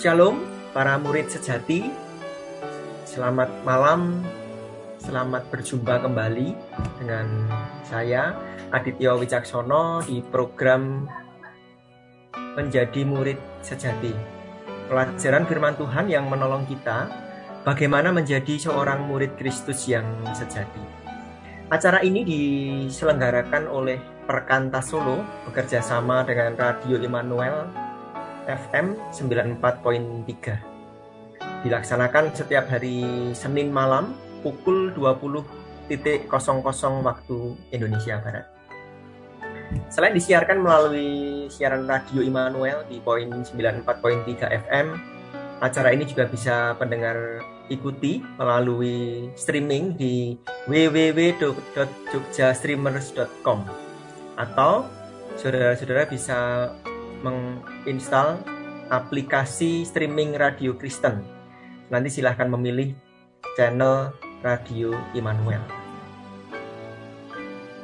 Shalom para murid sejati. Selamat malam. Selamat berjumpa kembali dengan saya Aditya Wicaksono di program Menjadi Murid Sejati. Pelajaran firman Tuhan yang menolong kita bagaimana menjadi seorang murid Kristus yang sejati. Acara ini diselenggarakan oleh Perkantas Solo bekerja sama dengan Radio Immanuel FM 94.3. Dilaksanakan setiap hari Senin malam pukul 20.00 waktu Indonesia Barat. Selain disiarkan melalui siaran Radio Immanuel di poin 94.3 FM, acara ini juga bisa pendengar ikuti melalui streaming di www.jogjastreamers.com atau saudara-saudara bisa menginstal aplikasi streaming Radio Kristen. Nanti silahkan memilih channel Radio Immanuel.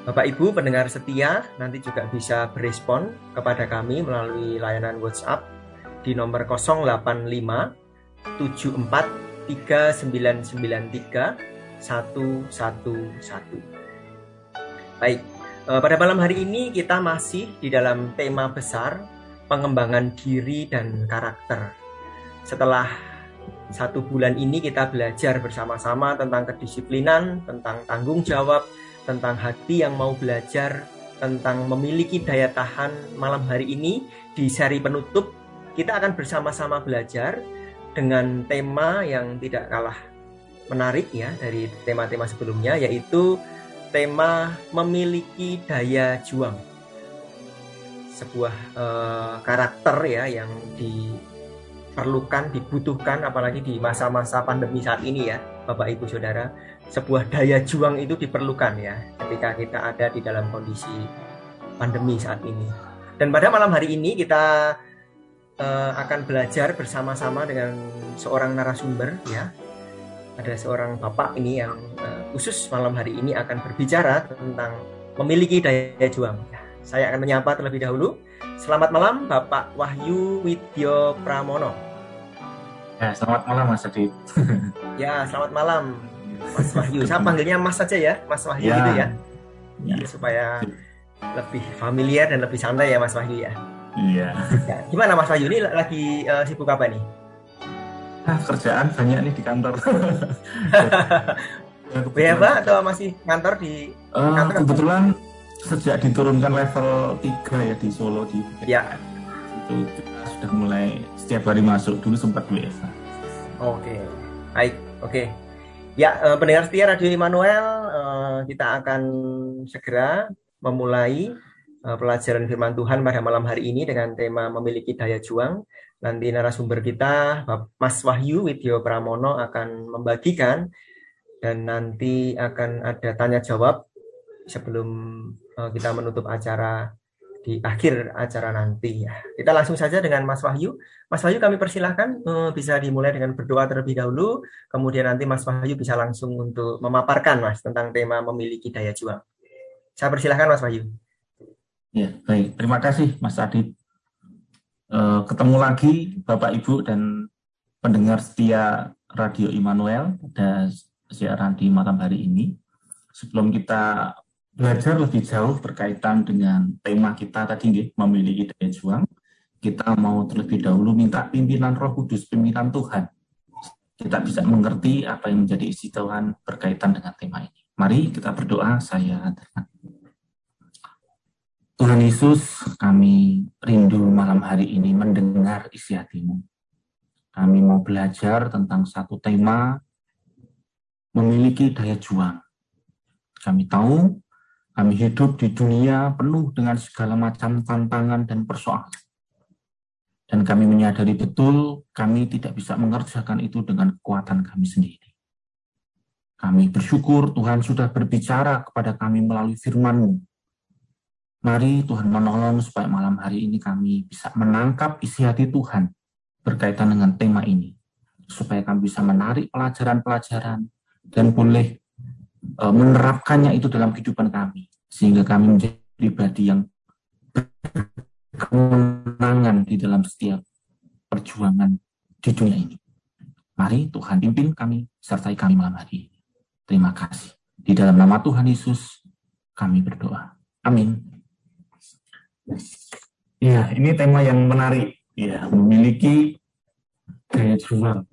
Bapak Ibu pendengar setia nanti juga bisa berespon kepada kami melalui layanan WhatsApp di nomor 085 74 3993 111. Baik, eh, pada malam hari ini kita masih di dalam tema besar pengembangan diri dan karakter. Setelah satu bulan ini kita belajar bersama-sama tentang kedisiplinan, tentang tanggung jawab, tentang hati yang mau belajar, tentang memiliki daya tahan malam hari ini di seri penutup kita akan bersama-sama belajar dengan tema yang tidak kalah menarik ya dari tema-tema sebelumnya yaitu tema memiliki daya juang sebuah uh, karakter ya yang diperlukan, dibutuhkan apalagi di masa-masa pandemi saat ini ya, Bapak Ibu Saudara. Sebuah daya juang itu diperlukan ya ketika kita ada di dalam kondisi pandemi saat ini. Dan pada malam hari ini kita uh, akan belajar bersama-sama dengan seorang narasumber ya. Ada seorang bapak ini yang uh, khusus malam hari ini akan berbicara tentang memiliki daya juang. Ya saya akan menyapa terlebih dahulu. Selamat malam Bapak Wahyu Widyo Pramono. Ya, selamat malam Mas Adit. ya, selamat malam Mas Wahyu. Saya panggilnya Mas saja ya, Mas Wahyu ya. gitu ya. ya. Supaya lebih familiar dan lebih santai ya Mas Wahyu ya. Iya. Ya, gimana Mas Wahyu ini lagi uh, sibuk apa nih? Ah, kerjaan banyak nih di kantor. ya Pak atau masih kantor di uh, kantor? Kebetulan sejak diturunkan level 3 ya di Solo di ya. itu kita sudah mulai setiap hari masuk dulu sempat WFH. Oke, baik, oke. Ya, eh, pendengar setia Radio Immanuel, eh, kita akan segera memulai eh, pelajaran firman Tuhan pada malam hari ini dengan tema memiliki daya juang. Nanti narasumber kita, Mas Wahyu Widyo Pramono akan membagikan dan nanti akan ada tanya jawab sebelum kita menutup acara di akhir acara nanti ya. Kita langsung saja dengan Mas Wahyu. Mas Wahyu kami persilahkan uh, bisa dimulai dengan berdoa terlebih dahulu, kemudian nanti Mas Wahyu bisa langsung untuk memaparkan Mas tentang tema memiliki daya juang. Saya persilahkan Mas Wahyu. Ya, baik. Terima kasih Mas Adit. Uh, ketemu lagi Bapak Ibu dan pendengar setia Radio Immanuel pada siaran di malam hari ini. Sebelum kita belajar lebih jauh berkaitan dengan tema kita tadi nggih, memiliki daya juang, kita mau terlebih dahulu minta pimpinan Roh Kudus, pimpinan Tuhan. Kita bisa mengerti apa yang menjadi isi Tuhan berkaitan dengan tema ini. Mari kita berdoa, saya Tuhan Yesus, kami rindu malam hari ini mendengar isi hatimu. Kami mau belajar tentang satu tema memiliki daya juang. Kami tahu kami hidup di dunia penuh dengan segala macam tantangan dan persoalan. Dan kami menyadari betul kami tidak bisa mengerjakan itu dengan kekuatan kami sendiri. Kami bersyukur Tuhan sudah berbicara kepada kami melalui firman-Mu. Mari Tuhan menolong supaya malam hari ini kami bisa menangkap isi hati Tuhan berkaitan dengan tema ini. Supaya kami bisa menarik pelajaran-pelajaran dan boleh Eh, menerapkannya itu dalam kehidupan kami sehingga kami menjadi pribadi yang kemenangan di dalam setiap perjuangan di dunia ini. Mari Tuhan pimpin kami, sertai kami malam hari. Terima kasih. Di dalam nama Tuhan Yesus, kami berdoa. Amin. Ya, ini tema yang menarik. Ya, memiliki daya juang.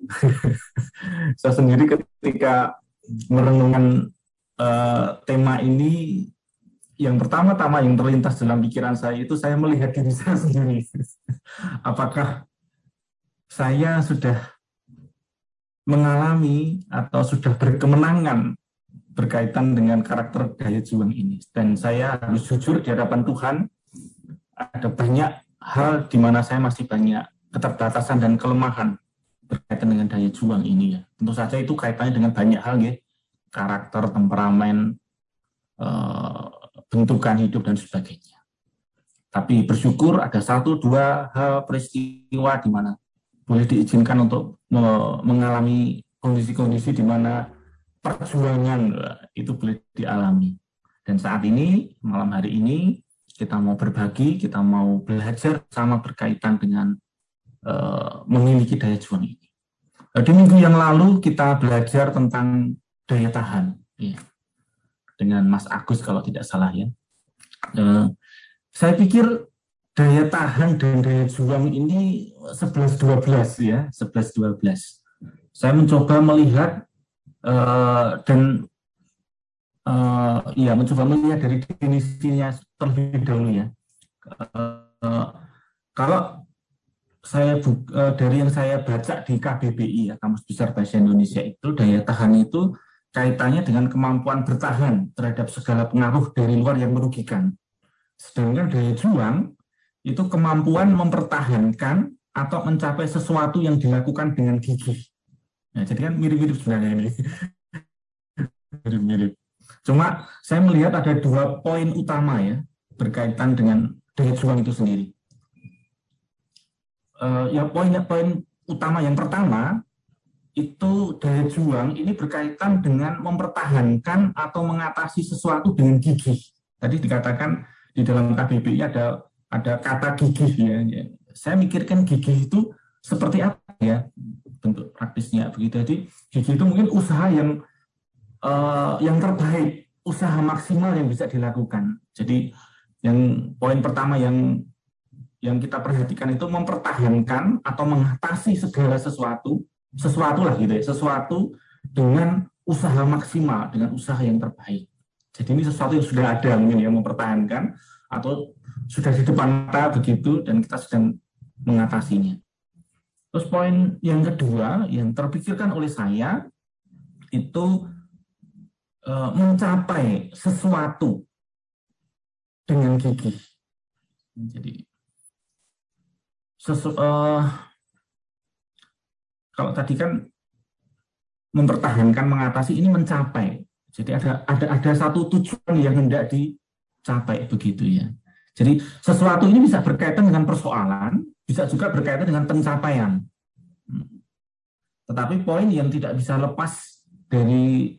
Saya sendiri ketika merenungkan uh, tema ini, yang pertama-tama yang terlintas dalam pikiran saya itu saya melihat diri saya sendiri. Apakah saya sudah mengalami atau sudah berkemenangan berkaitan dengan karakter daya juang ini. Dan saya harus jujur di hadapan Tuhan, ada banyak hal di mana saya masih banyak keterbatasan dan kelemahan berkaitan dengan daya juang ini ya. Tentu saja itu kaitannya dengan banyak hal ya, karakter, temperamen, eh, bentukan hidup dan sebagainya. Tapi bersyukur ada satu dua hal peristiwa di mana boleh diizinkan untuk mengalami kondisi-kondisi di mana perjuangan itu boleh dialami. Dan saat ini, malam hari ini, kita mau berbagi, kita mau belajar sama berkaitan dengan uh, memiliki daya juang ini. Di minggu yang lalu kita belajar tentang daya tahan, ya. dengan Mas Agus kalau tidak salah ya. Uh, saya pikir daya tahan dan daya juang ini 11-12 ya, 11-12. Saya mencoba melihat uh, dan uh, ya mencoba melihat dari definisinya terlebih dahulu ya. Uh, kalau saya uh, dari yang saya baca di KBBI ya Kamus Besar Bahasa Indonesia itu daya tahan itu kaitannya dengan kemampuan bertahan terhadap segala pengaruh dari luar yang merugikan. Sedangkan daya juang itu kemampuan mempertahankan atau mencapai sesuatu yang dilakukan dengan gigih. Nah, jadi kan mirip-mirip sebenarnya ini. Mirip-mirip. Cuma saya melihat ada dua poin utama ya berkaitan dengan daya juang itu sendiri. Uh, ya poin-poin utama yang pertama itu daya juang ini berkaitan dengan mempertahankan atau mengatasi sesuatu dengan gigih. Tadi dikatakan di dalam KBBI ada ada kata gigih ya. ya. Saya mikirkan gigih itu seperti apa ya bentuk praktisnya begitu. Jadi gigih itu mungkin usaha yang uh, yang terbaik, usaha maksimal yang bisa dilakukan. Jadi yang poin pertama yang yang kita perhatikan itu mempertahankan atau mengatasi segala sesuatu, sesuatu lah gitu ya, sesuatu dengan usaha maksimal, dengan usaha yang terbaik. Jadi ini sesuatu yang sudah ada mungkin ya mempertahankan atau sudah di depan mata begitu dan kita sedang mengatasinya. Terus poin yang kedua yang terpikirkan oleh saya itu e, mencapai sesuatu dengan gigih. Jadi sesu, e, kalau tadi kan mempertahankan mengatasi ini mencapai. Jadi ada ada ada satu tujuan yang hendak dicapai begitu ya. Jadi sesuatu ini bisa berkaitan dengan persoalan, bisa juga berkaitan dengan pencapaian. Tetapi poin yang tidak bisa lepas dari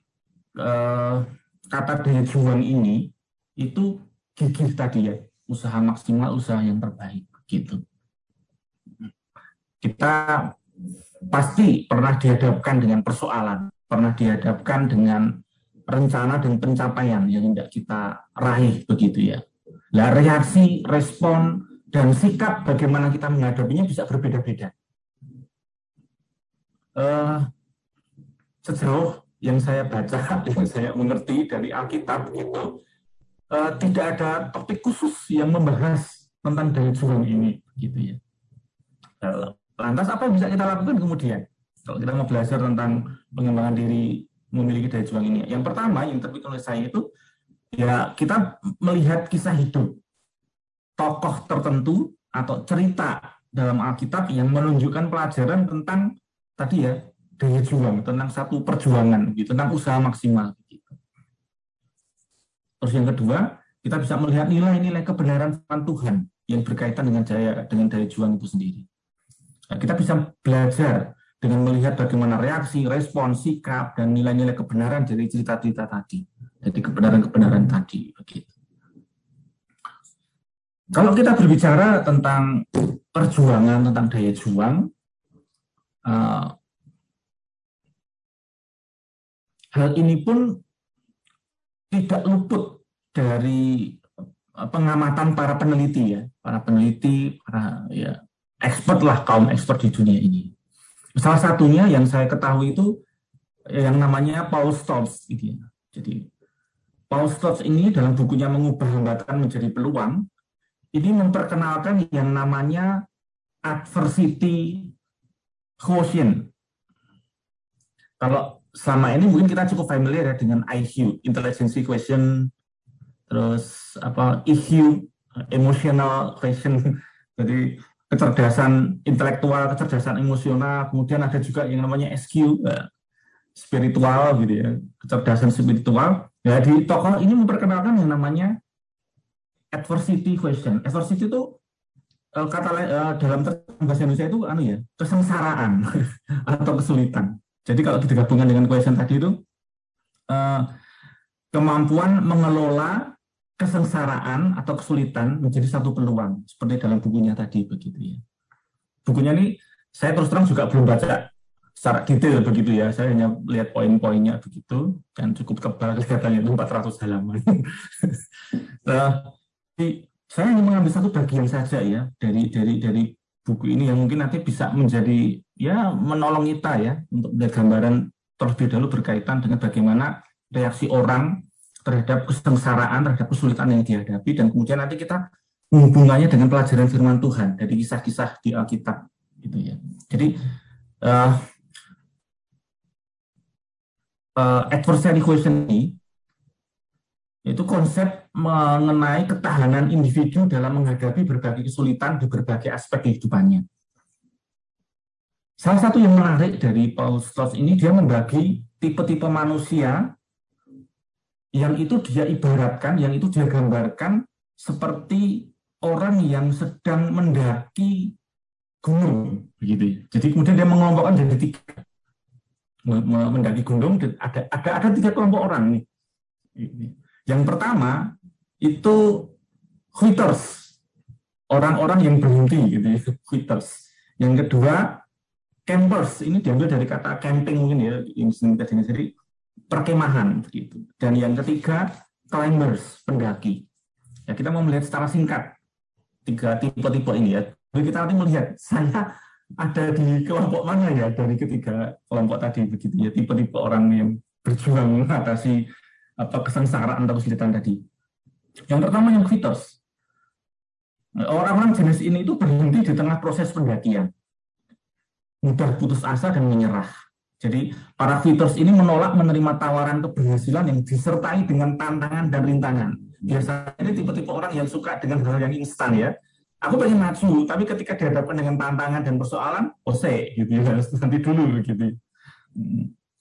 uh, kata daya juang ini itu gigih tadi ya, usaha maksimal, usaha yang terbaik, gitu. Kita pasti pernah dihadapkan dengan persoalan, pernah dihadapkan dengan rencana dan pencapaian yang tidak kita raih begitu ya Nah, reaksi, respon, dan sikap bagaimana kita menghadapinya bisa berbeda-beda. Uh, sejauh yang saya baca, yang saya mengerti dari Alkitab itu, uh, tidak ada topik khusus yang membahas tentang daya juang ini, gitu ya. Uh, lantas apa yang bisa kita lakukan kemudian? Kalau kita mau belajar tentang pengembangan diri memiliki daya juang ini, yang pertama yang terpikir oleh saya itu ya kita melihat kisah hidup tokoh tertentu atau cerita dalam Alkitab yang menunjukkan pelajaran tentang tadi ya daya juang, tentang satu perjuangan, gitu, tentang usaha maksimal. Gitu. Terus yang kedua, kita bisa melihat nilai-nilai kebenaran Tuhan yang berkaitan dengan daya dengan daya juang itu sendiri. Nah, kita bisa belajar dengan melihat bagaimana reaksi, respon, sikap, dan nilai-nilai kebenaran dari cerita-cerita tadi. Jadi kebenaran-kebenaran tadi begitu. Kalau kita berbicara tentang perjuangan tentang daya juang, uh, hal ini pun tidak luput dari pengamatan para peneliti ya, para peneliti, para ya expert lah kaum expert di dunia ini. Salah satunya yang saya ketahui itu yang namanya Paul Stoltz gitu ya. Jadi Paul Stoltz ini dalam bukunya mengubah hambatan menjadi peluang ini memperkenalkan yang namanya adversity quotient. Kalau selama ini mungkin kita cukup familiar ya dengan IQ, intelligence question, terus apa EQ, emotional question. Jadi kecerdasan intelektual, kecerdasan emosional, kemudian ada juga yang namanya SQ, eh, spiritual gitu ya, kecerdasan spiritual. Ya di tokoh ini memperkenalkan yang namanya adversity question. Adversity itu eh, kata uh, dalam bahasa Indonesia itu anu ya, kesengsaraan atau kesulitan. Jadi kalau digabungkan dengan question tadi itu kemampuan mengelola kesengsaraan atau kesulitan menjadi satu peluang seperti dalam bukunya tadi begitu ya. Bukunya ini saya terus terang juga belum baca secara detail begitu ya. Saya hanya lihat poin-poinnya begitu dan cukup kebal kelihatannya itu 400 halaman. nah, saya hanya mengambil satu bagian saja ya dari dari dari buku ini yang mungkin nanti bisa menjadi ya menolong kita ya untuk melihat gambaran terlebih dahulu berkaitan dengan bagaimana reaksi orang terhadap kesengsaraan, terhadap kesulitan yang dihadapi, dan kemudian nanti kita menghubungannya dengan pelajaran firman Tuhan dari kisah-kisah di Alkitab, gitu ya. Jadi uh, uh, adversary question ini itu konsep mengenai ketahanan individu dalam menghadapi berbagai kesulitan di berbagai aspek kehidupannya. Salah satu yang menarik dari Paul Strauss ini, dia membagi tipe-tipe manusia yang itu dia ibaratkan, yang itu dia gambarkan seperti orang yang sedang mendaki gunung, begitu. Jadi kemudian dia mengelompokkan jadi tiga, mendaki gunung. Ada ada ada tiga kelompok orang nih. Yang pertama itu quitters, orang-orang yang berhenti, gitu, ya, quitters. Yang kedua campers, ini diambil dari kata camping mungkin ya, yang tadi jadi perkemahan begitu. Dan yang ketiga climbers, pendaki. Ya kita mau melihat secara singkat tiga tipe-tipe ini ya. Jadi kita nanti melihat saya ada di kelompok mana ya dari ketiga kelompok tadi begitu ya tipe-tipe orang yang berjuang mengatasi apa kesengsaraan atau kesulitan tadi. Yang pertama yang fitos. Orang-orang jenis ini itu berhenti di tengah proses pendakian. Mudah putus asa dan menyerah jadi para fighters ini menolak menerima tawaran keberhasilan yang disertai dengan tantangan dan rintangan. Biasanya ini tipe-tipe orang yang suka dengan hal yang instan ya. Aku pengen maju, tapi ketika dihadapkan dengan tantangan dan persoalan, ose gitu ya, nanti dulu gitu.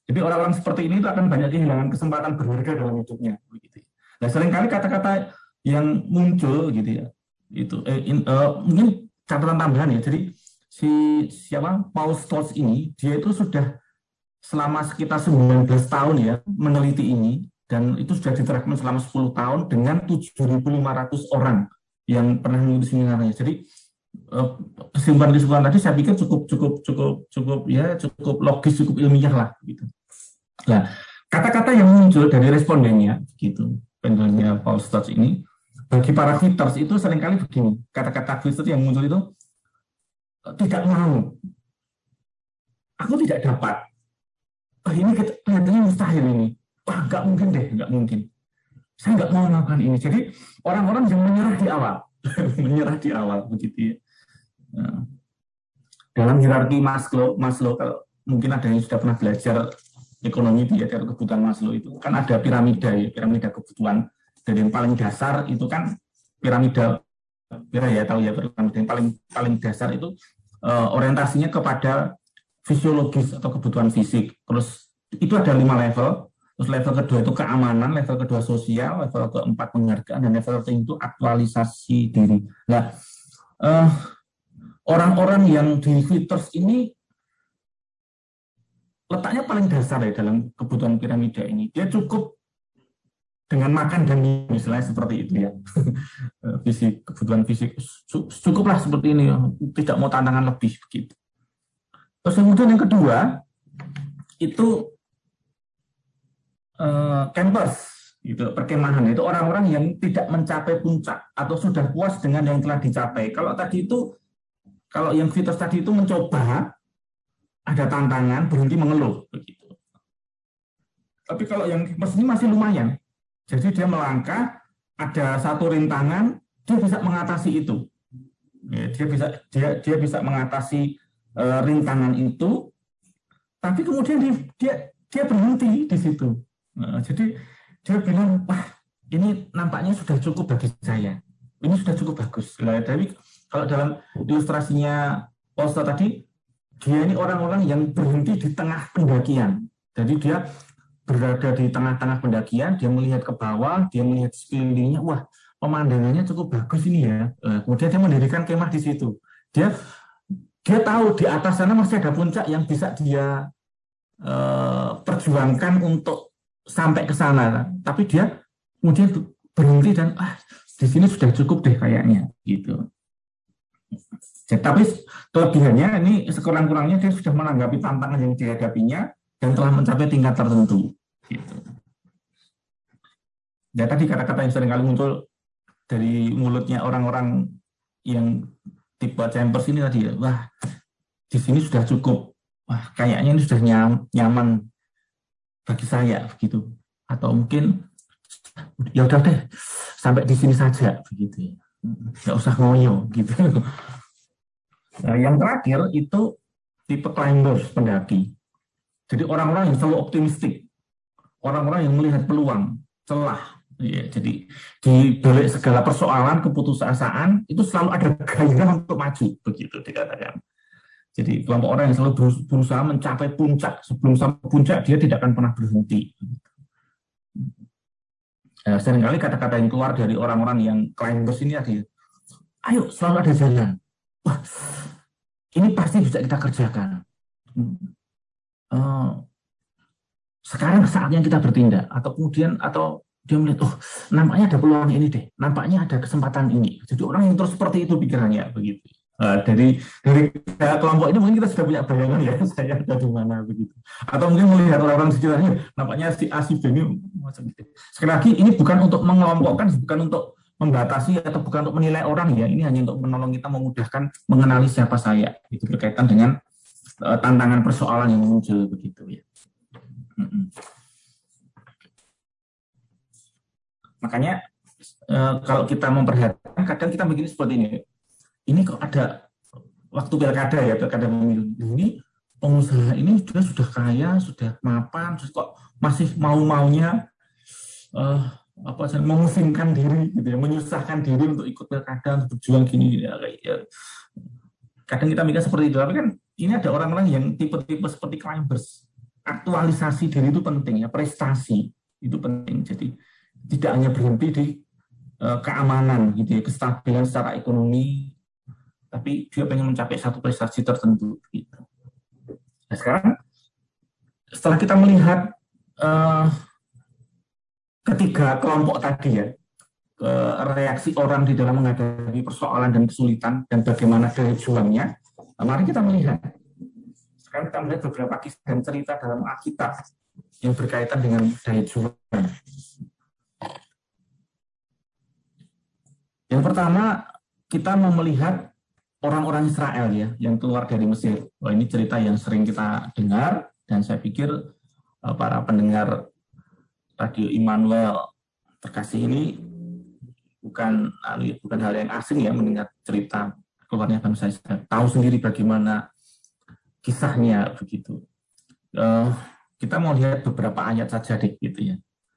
Jadi orang-orang seperti ini itu akan banyak kehilangan kesempatan berharga dalam hidupnya. Begitu. Nah sering kali kata-kata yang muncul gitu ya, itu eh, in, uh, mungkin catatan tambahan ya. Jadi si siapa Paul Stoltz ini dia itu sudah selama sekitar 19 tahun ya meneliti ini dan itu sudah diterapkan selama 10 tahun dengan 7.500 orang yang pernah mengikuti seminarnya. Jadi eh, kesimpulan-kesimpulan tadi saya pikir cukup cukup cukup cukup ya cukup logis cukup ilmiah lah gitu. Nah kata-kata yang muncul dari respondennya gitu penelitiannya Paul Stotz ini bagi para fighters itu sering kali begini kata-kata fitters yang muncul itu tidak mau aku tidak dapat oh, ini kelihatannya mustahil ini. Wah, nggak mungkin deh, nggak mungkin. Saya nggak mau melakukan ini. Jadi orang-orang yang menyerah di awal, menyerah di awal begitu ya. Nah, dalam hierarki Maslow, Maslow kalau mungkin ada yang sudah pernah belajar ekonomi ya dari kebutuhan Maslow itu kan ada piramida ya, piramida kebutuhan dari yang paling dasar itu kan piramida kira ya tahu ya piramida yang paling paling dasar itu uh, orientasinya kepada fisiologis atau kebutuhan fisik. Terus itu ada lima level. Terus level kedua itu keamanan, level kedua sosial, level keempat penghargaan, dan level ketiga itu aktualisasi diri. Nah, orang orang-orang yang di fitters ini letaknya paling dasar ya dalam kebutuhan piramida ini. Dia cukup dengan makan dan minum, misalnya seperti itu ya. fisik, kebutuhan fisik cukuplah seperti ini, tidak mau tantangan lebih begitu. Terus kemudian yang kedua itu uh, campers gitu perkemahan itu orang-orang yang tidak mencapai puncak atau sudah puas dengan yang telah dicapai. Kalau tadi itu kalau yang fitur tadi itu mencoba ada tantangan berhenti mengeluh begitu. Tapi kalau yang campers ini masih lumayan. Jadi dia melangkah ada satu rintangan dia bisa mengatasi itu. Ya, dia bisa dia dia bisa mengatasi uh, rintangan itu, tapi kemudian dia dia, dia berhenti di situ. Nah, jadi dia bilang, wah ini nampaknya sudah cukup bagi saya. Ini sudah cukup bagus. Nah, tapi kalau dalam ilustrasinya Posta tadi, dia ini orang-orang yang berhenti di tengah pendakian. Jadi dia berada di tengah-tengah pendakian, dia melihat ke bawah, dia melihat sekelilingnya, wah pemandangannya cukup bagus ini ya. Eh, kemudian dia mendirikan kemah di situ. Dia dia tahu di atas sana masih ada puncak yang bisa dia uh, perjuangkan untuk sampai ke sana. Tapi dia kemudian berhenti dan ah di sini sudah cukup deh kayaknya gitu. Jadi, tapi kelebihannya ini sekurang-kurangnya dia sudah menanggapi tantangan yang dihadapinya dan telah mencapai tingkat tertentu. Gitu. Ya tadi kata-kata yang sering kali muncul dari mulutnya orang-orang yang tipe chambers ini tadi ya, wah di sini sudah cukup, wah kayaknya ini sudah nyaman bagi saya begitu, atau mungkin ya udah deh sampai di sini saja begitu. Nggak usah ngoyo gitu. Nah, yang terakhir itu tipe climbers pendaki. Jadi orang-orang yang selalu optimistik, orang-orang yang melihat peluang, celah, Ya, jadi di balik segala persoalan keputusasaan itu selalu ada gairah untuk maju begitu dikatakan. Jadi kelompok orang yang selalu berusaha mencapai puncak sebelum sampai puncak dia tidak akan pernah berhenti. Nah, sering kali kata-kata yang keluar dari orang-orang yang climbers ini adalah, ayo selalu ada jalan. Wah, ini pasti bisa kita kerjakan. Uh, sekarang saatnya kita bertindak atau kemudian atau dia melihat, oh nampaknya ada peluang ini deh, nampaknya ada kesempatan ini. Jadi orang yang terus seperti itu pikirannya begitu. Uh, dari dari kelompok ini mungkin kita sudah punya bayangan ya saya ada di mana begitu. Atau mungkin melihat orang-orang sekitarnya, nampaknya si A si B ini macam gitu. Sekali lagi ini bukan untuk mengelompokkan, bukan untuk membatasi atau bukan untuk menilai orang ya. Ini hanya untuk menolong kita memudahkan mengenali siapa saya. Itu berkaitan dengan uh, tantangan persoalan yang muncul begitu ya. Mm -mm. Makanya e, kalau kita memperhatikan, kadang kita begini seperti ini. Ini kok ada waktu pilkada ya, pilkada pemilu ini pengusaha ini sudah sudah kaya, sudah mapan, terus kok masih mau-maunya uh, apa sih mengusingkan diri gitu ya, menyusahkan diri untuk ikut pilkada untuk berjuang gini ya, ya. Kadang kita mikir seperti itu, tapi kan ini ada orang-orang yang tipe-tipe seperti climbers. Aktualisasi diri itu penting ya, prestasi itu penting. Jadi tidak hanya berhenti di uh, keamanan gitu ya, kestabilan secara ekonomi, tapi juga pengen mencapai satu prestasi tertentu gitu. Nah, sekarang setelah kita melihat uh, ketiga kelompok tadi ya, ke reaksi orang di dalam menghadapi persoalan dan kesulitan dan bagaimana daya nah, mari kita melihat. Sekarang kita melihat beberapa kisah dan cerita dalam Alkitab yang berkaitan dengan daya juang. Yang pertama, kita mau melihat orang-orang Israel ya yang keluar dari Mesir. Wah, ini cerita yang sering kita dengar dan saya pikir eh, para pendengar Radio Immanuel terkasih ini bukan anu, bukan hal yang asing ya mendengar cerita keluarnya bangsa Israel. Tahu sendiri bagaimana kisahnya begitu. Uh, kita mau lihat beberapa ayat saja deh gitu ya.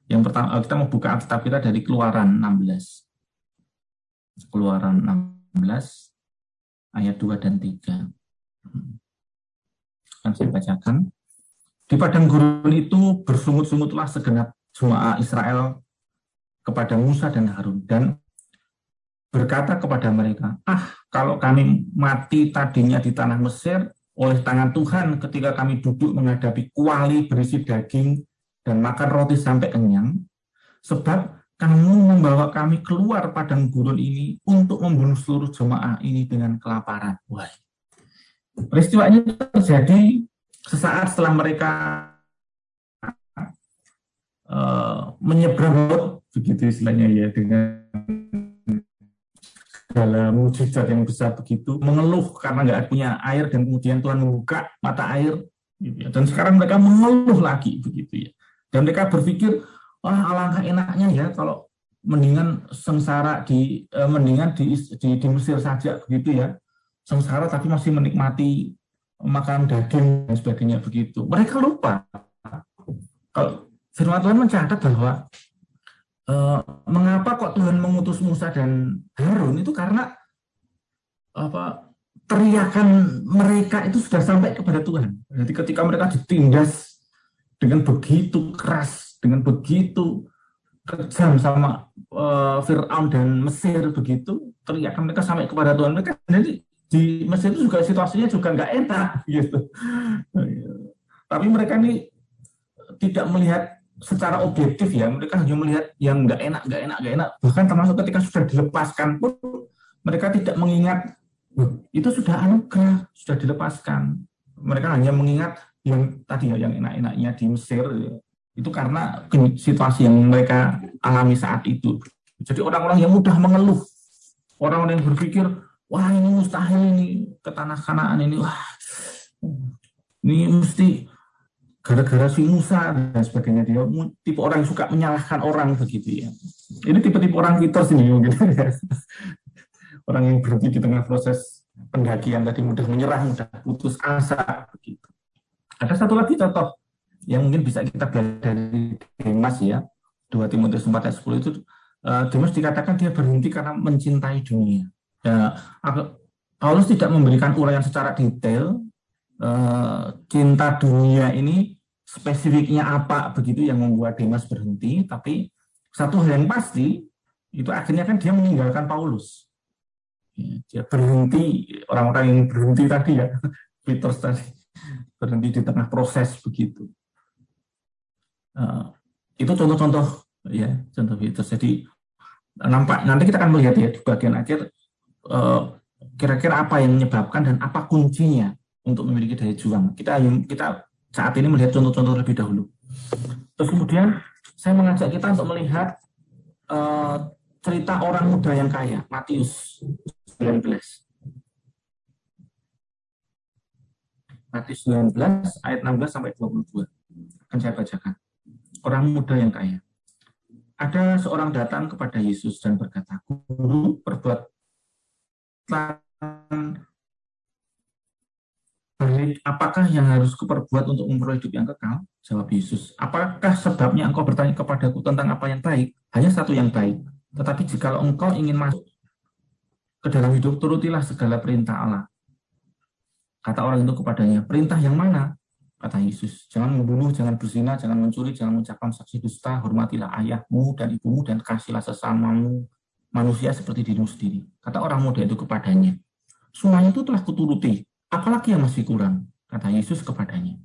Yang pertama kita mau buka Alkitab kita dari Keluaran 16. Keluaran 16 ayat 2 dan 3. Akan saya bacakan. Di padang gurun itu bersungut-sungutlah segenap jemaah Israel kepada Musa dan Harun dan berkata kepada mereka, ah kalau kami mati tadinya di tanah Mesir oleh tangan Tuhan ketika kami duduk menghadapi kuali berisi daging dan makan roti sampai kenyang, sebab kamu membawa kami keluar padang gurun ini untuk membunuh seluruh jemaah ini dengan kelaparan. Wah, peristiwa ini terjadi sesaat setelah mereka uh, menyeberang begitu istilahnya ya dengan segala mujizat yang besar begitu mengeluh karena nggak punya air dan kemudian Tuhan membuka mata air gitu ya. dan sekarang mereka mengeluh lagi begitu ya dan mereka berpikir wah alangkah enaknya ya kalau mendingan sengsara di eh, mendingan di, di di Mesir saja begitu ya. Sengsara tapi masih menikmati makan daging dan sebagainya begitu. Mereka lupa. Kalau firman Tuhan mencatat bahwa uh, mengapa kok Tuhan mengutus Musa dan Harun? Itu karena apa teriakan mereka itu sudah sampai kepada Tuhan. Jadi ketika mereka ditindas dengan begitu keras, dengan begitu kejam sama uh, Fir'aun dan Mesir begitu, teriakan mereka sampai kepada Tuhan. Mereka jadi di Mesir itu juga situasinya juga nggak enak gitu. Tapi mereka ini tidak melihat secara objektif ya mereka hanya melihat yang nggak enak nggak enak nggak enak bahkan termasuk ketika sudah dilepaskan pun mereka tidak mengingat itu sudah anugerah sudah dilepaskan mereka hanya mengingat yang tadi ya yang enak-enaknya di Mesir itu karena situasi yang mereka alami saat itu. Jadi orang-orang yang mudah mengeluh. Orang-orang yang berpikir wah ini mustahil ini ke tanah kanaan ini. Wah ini mesti gara-gara si Musa dan sebagainya. Dia tipe orang yang suka menyalahkan orang begitu ya. Ini tipe-tipe orang Twitter sini mungkin. Orang yang berhenti di tengah proses pendakian tadi mudah menyerah mudah putus asa begitu. Ada satu lagi contoh yang mungkin bisa kita belajar dari Demas ya 2 Timotius 4 ayat 10 itu uh, Demas dikatakan dia berhenti karena mencintai dunia ya Paulus tidak memberikan uraian secara detail uh, cinta dunia ini spesifiknya apa begitu yang membuat Demas berhenti, tapi satu hal yang pasti itu akhirnya kan dia meninggalkan Paulus. Ya, dia berhenti orang-orang yang berhenti tadi ya, Peter tadi berhenti di tengah proses begitu. Uh, itu contoh-contoh ya contoh Peter. Jadi nampak nanti kita akan melihat ya di bagian akhir uh, kira-kira apa yang menyebabkan dan apa kuncinya untuk memiliki daya juang. Kita kita saat ini melihat contoh-contoh lebih dahulu. Terus kemudian saya mengajak kita untuk melihat uh, cerita orang muda yang kaya, Matius 19. Matius 19 ayat 16 sampai 22. Akan saya bacakan. Orang muda yang kaya. Ada seorang datang kepada Yesus dan berkata, "Guru, perbuat baik, apakah yang harus kuperbuat untuk memperoleh hidup yang kekal? Jawab Yesus. Apakah sebabnya engkau bertanya kepadaku tentang apa yang baik? Hanya satu yang baik. Tetapi jika engkau ingin masuk ke dalam hidup, turutilah segala perintah Allah. Kata orang itu kepadanya, perintah yang mana? Kata Yesus, jangan membunuh, jangan berzina, jangan mencuri, jangan mengucapkan saksi dusta, hormatilah ayahmu dan ibumu, dan kasihlah sesamamu manusia seperti dirimu sendiri. Kata orang muda itu kepadanya, semuanya itu telah kuturuti, apalagi yang masih kurang? Kata Yesus kepadanya,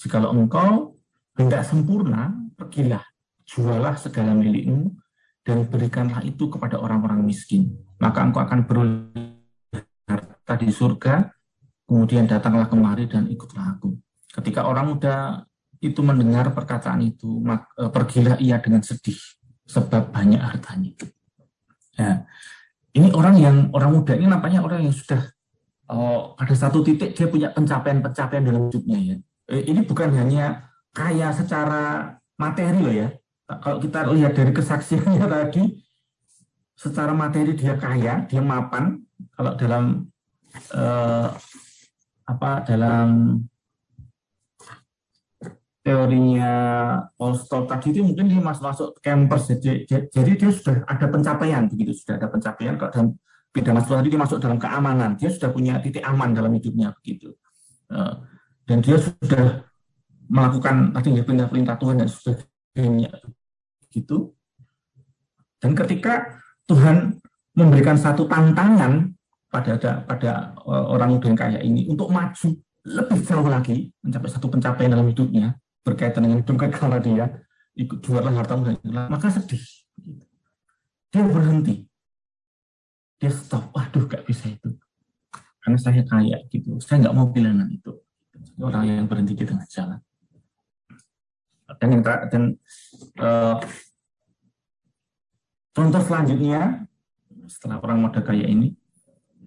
jikalau engkau hendak sempurna, pergilah, jualah segala milikmu, dan berikanlah itu kepada orang-orang miskin. Maka engkau akan beroleh harta di surga, kemudian datanglah kemari dan ikutlah aku. Ketika orang muda itu mendengar perkataan itu, e, pergilah ia dengan sedih, sebab banyak hartanya. Nah, ini orang yang orang muda ini nampaknya orang yang sudah oh, pada satu titik dia punya pencapaian-pencapaian dalam hidupnya ya. Eh, ini bukan hanya kaya secara materi loh ya. Kalau kita lihat dari kesaksiannya tadi, secara materi dia kaya, dia mapan. Kalau dalam eh, apa dalam teorinya Paul Stoll tadi itu mungkin dia masuk masuk campers jadi, jadi dia sudah ada pencapaian begitu sudah ada pencapaian kalau dalam pidana tadi dia masuk dalam keamanan, dia sudah punya titik aman dalam hidupnya begitu. Eh, dan dia sudah melakukan tadi ya perintah-perintah Tuhan dan sudah gitu. Dan ketika Tuhan memberikan satu tantangan pada pada eh, orang muda yang kaya ini untuk maju lebih jauh lagi mencapai satu pencapaian dalam hidupnya berkaitan dengan hidup kekal dia ikut juara harta dan maka sedih dia berhenti dia stop waduh gak bisa itu karena saya kaya gitu. Saya nggak mau pilihan itu. Orang yang berhenti di tengah jalan. Dan yang dan uh, contoh selanjutnya setelah orang muda kaya ini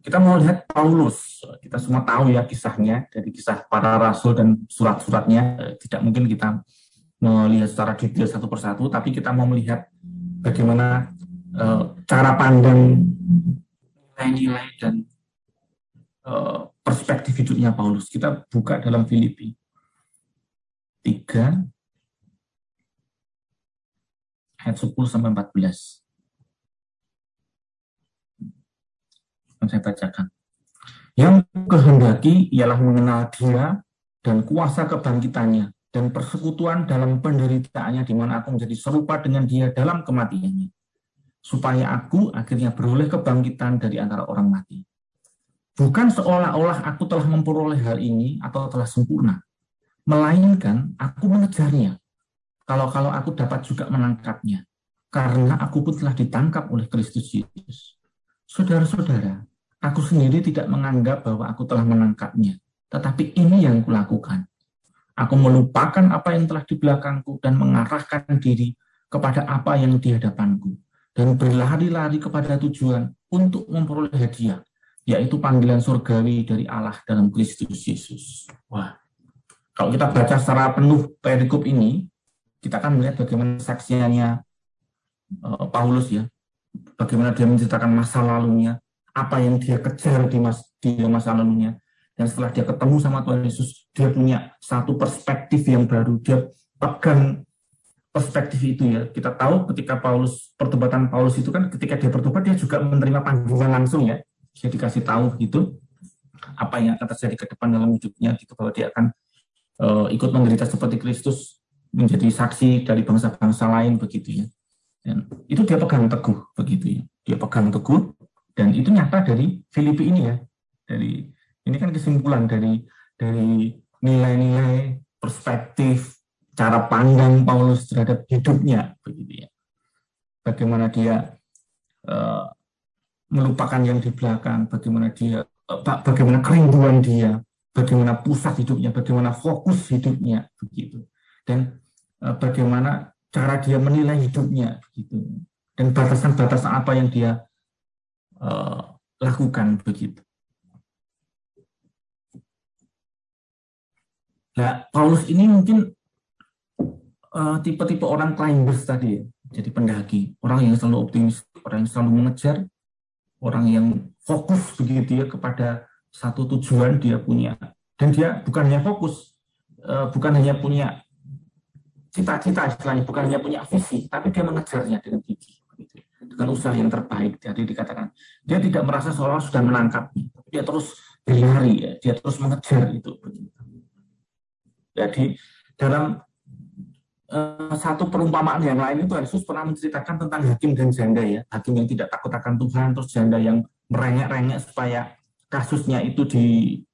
kita mau lihat Paulus. Kita semua tahu ya kisahnya dari kisah para rasul dan surat-suratnya. Tidak mungkin kita melihat secara detail satu persatu, tapi kita mau melihat bagaimana uh, cara pandang nilai-nilai dan uh, perspektif hidupnya Paulus. Kita buka dalam Filipi 3 ayat 10 sampai 14. Yang saya bacakan. Yang kehendaki ialah mengenal dia dan kuasa kebangkitannya dan persekutuan dalam penderitaannya di mana aku menjadi serupa dengan dia dalam kematiannya supaya aku akhirnya beroleh kebangkitan dari antara orang mati. Bukan seolah-olah aku telah memperoleh hal ini atau telah sempurna melainkan aku mengejarnya. Kalau-kalau aku dapat juga menangkapnya karena aku pun telah ditangkap oleh Kristus Yesus. Saudara-saudara aku sendiri tidak menganggap bahwa aku telah menangkapnya. Tetapi ini yang kulakukan. Aku melupakan apa yang telah di belakangku dan mengarahkan diri kepada apa yang di hadapanku. Dan berlari-lari kepada tujuan untuk memperoleh hadiah, yaitu panggilan surgawi dari Allah dalam Kristus Yesus. Wah, kalau kita baca secara penuh perikop ini, kita akan melihat bagaimana saksiannya uh, Paulus ya, bagaimana dia menceritakan masa lalunya, apa yang dia kejar di, mas, di masa lalunya, dan setelah dia ketemu sama Tuhan Yesus, dia punya satu perspektif yang baru. Dia pegang perspektif itu ya. Kita tahu ketika Paulus, pertobatan Paulus itu kan ketika dia bertobat, dia juga menerima panggilan langsung ya. Dia dikasih tahu gitu, apa yang akan terjadi ke depan dalam hidupnya, gitu, bahwa dia akan uh, ikut menderita seperti Kristus, menjadi saksi dari bangsa-bangsa lain begitu ya. Dan itu dia pegang teguh begitu ya. Dia pegang teguh dan itu nyata dari Filipi ini ya. Dari ini kan kesimpulan dari dari nilai-nilai perspektif cara pandang Paulus terhadap hidupnya begitu ya. Bagaimana dia uh, melupakan yang di belakang, bagaimana dia uh, bagaimana kerinduan dia, bagaimana pusat hidupnya, bagaimana fokus hidupnya begitu. Dan uh, bagaimana cara dia menilai hidupnya gitu. Dan batasan-batasan apa yang dia uh, lakukan begitu. Nah, Paulus ini mungkin eh, tipe-tipe uh, orang climbers tadi ya. Jadi pendaki, orang yang selalu optimis, orang yang selalu mengejar, orang yang fokus begitu ya kepada satu tujuan dia punya. Dan dia bukan hanya fokus, uh, bukan hanya punya cita-cita istilahnya, bukan hanya punya visi, tapi dia mengejarnya dengan gigi. Dengan usaha yang terbaik, jadi dikatakan. Dia tidak merasa seolah sudah menangkapnya, dia terus berlari, ya, dia terus mengejar itu. Jadi dalam uh, satu perumpamaan yang lain itu Yesus pernah menceritakan tentang hakim dan janda ya, hakim yang tidak takut akan Tuhan, terus janda yang merengek-rengek supaya kasusnya itu di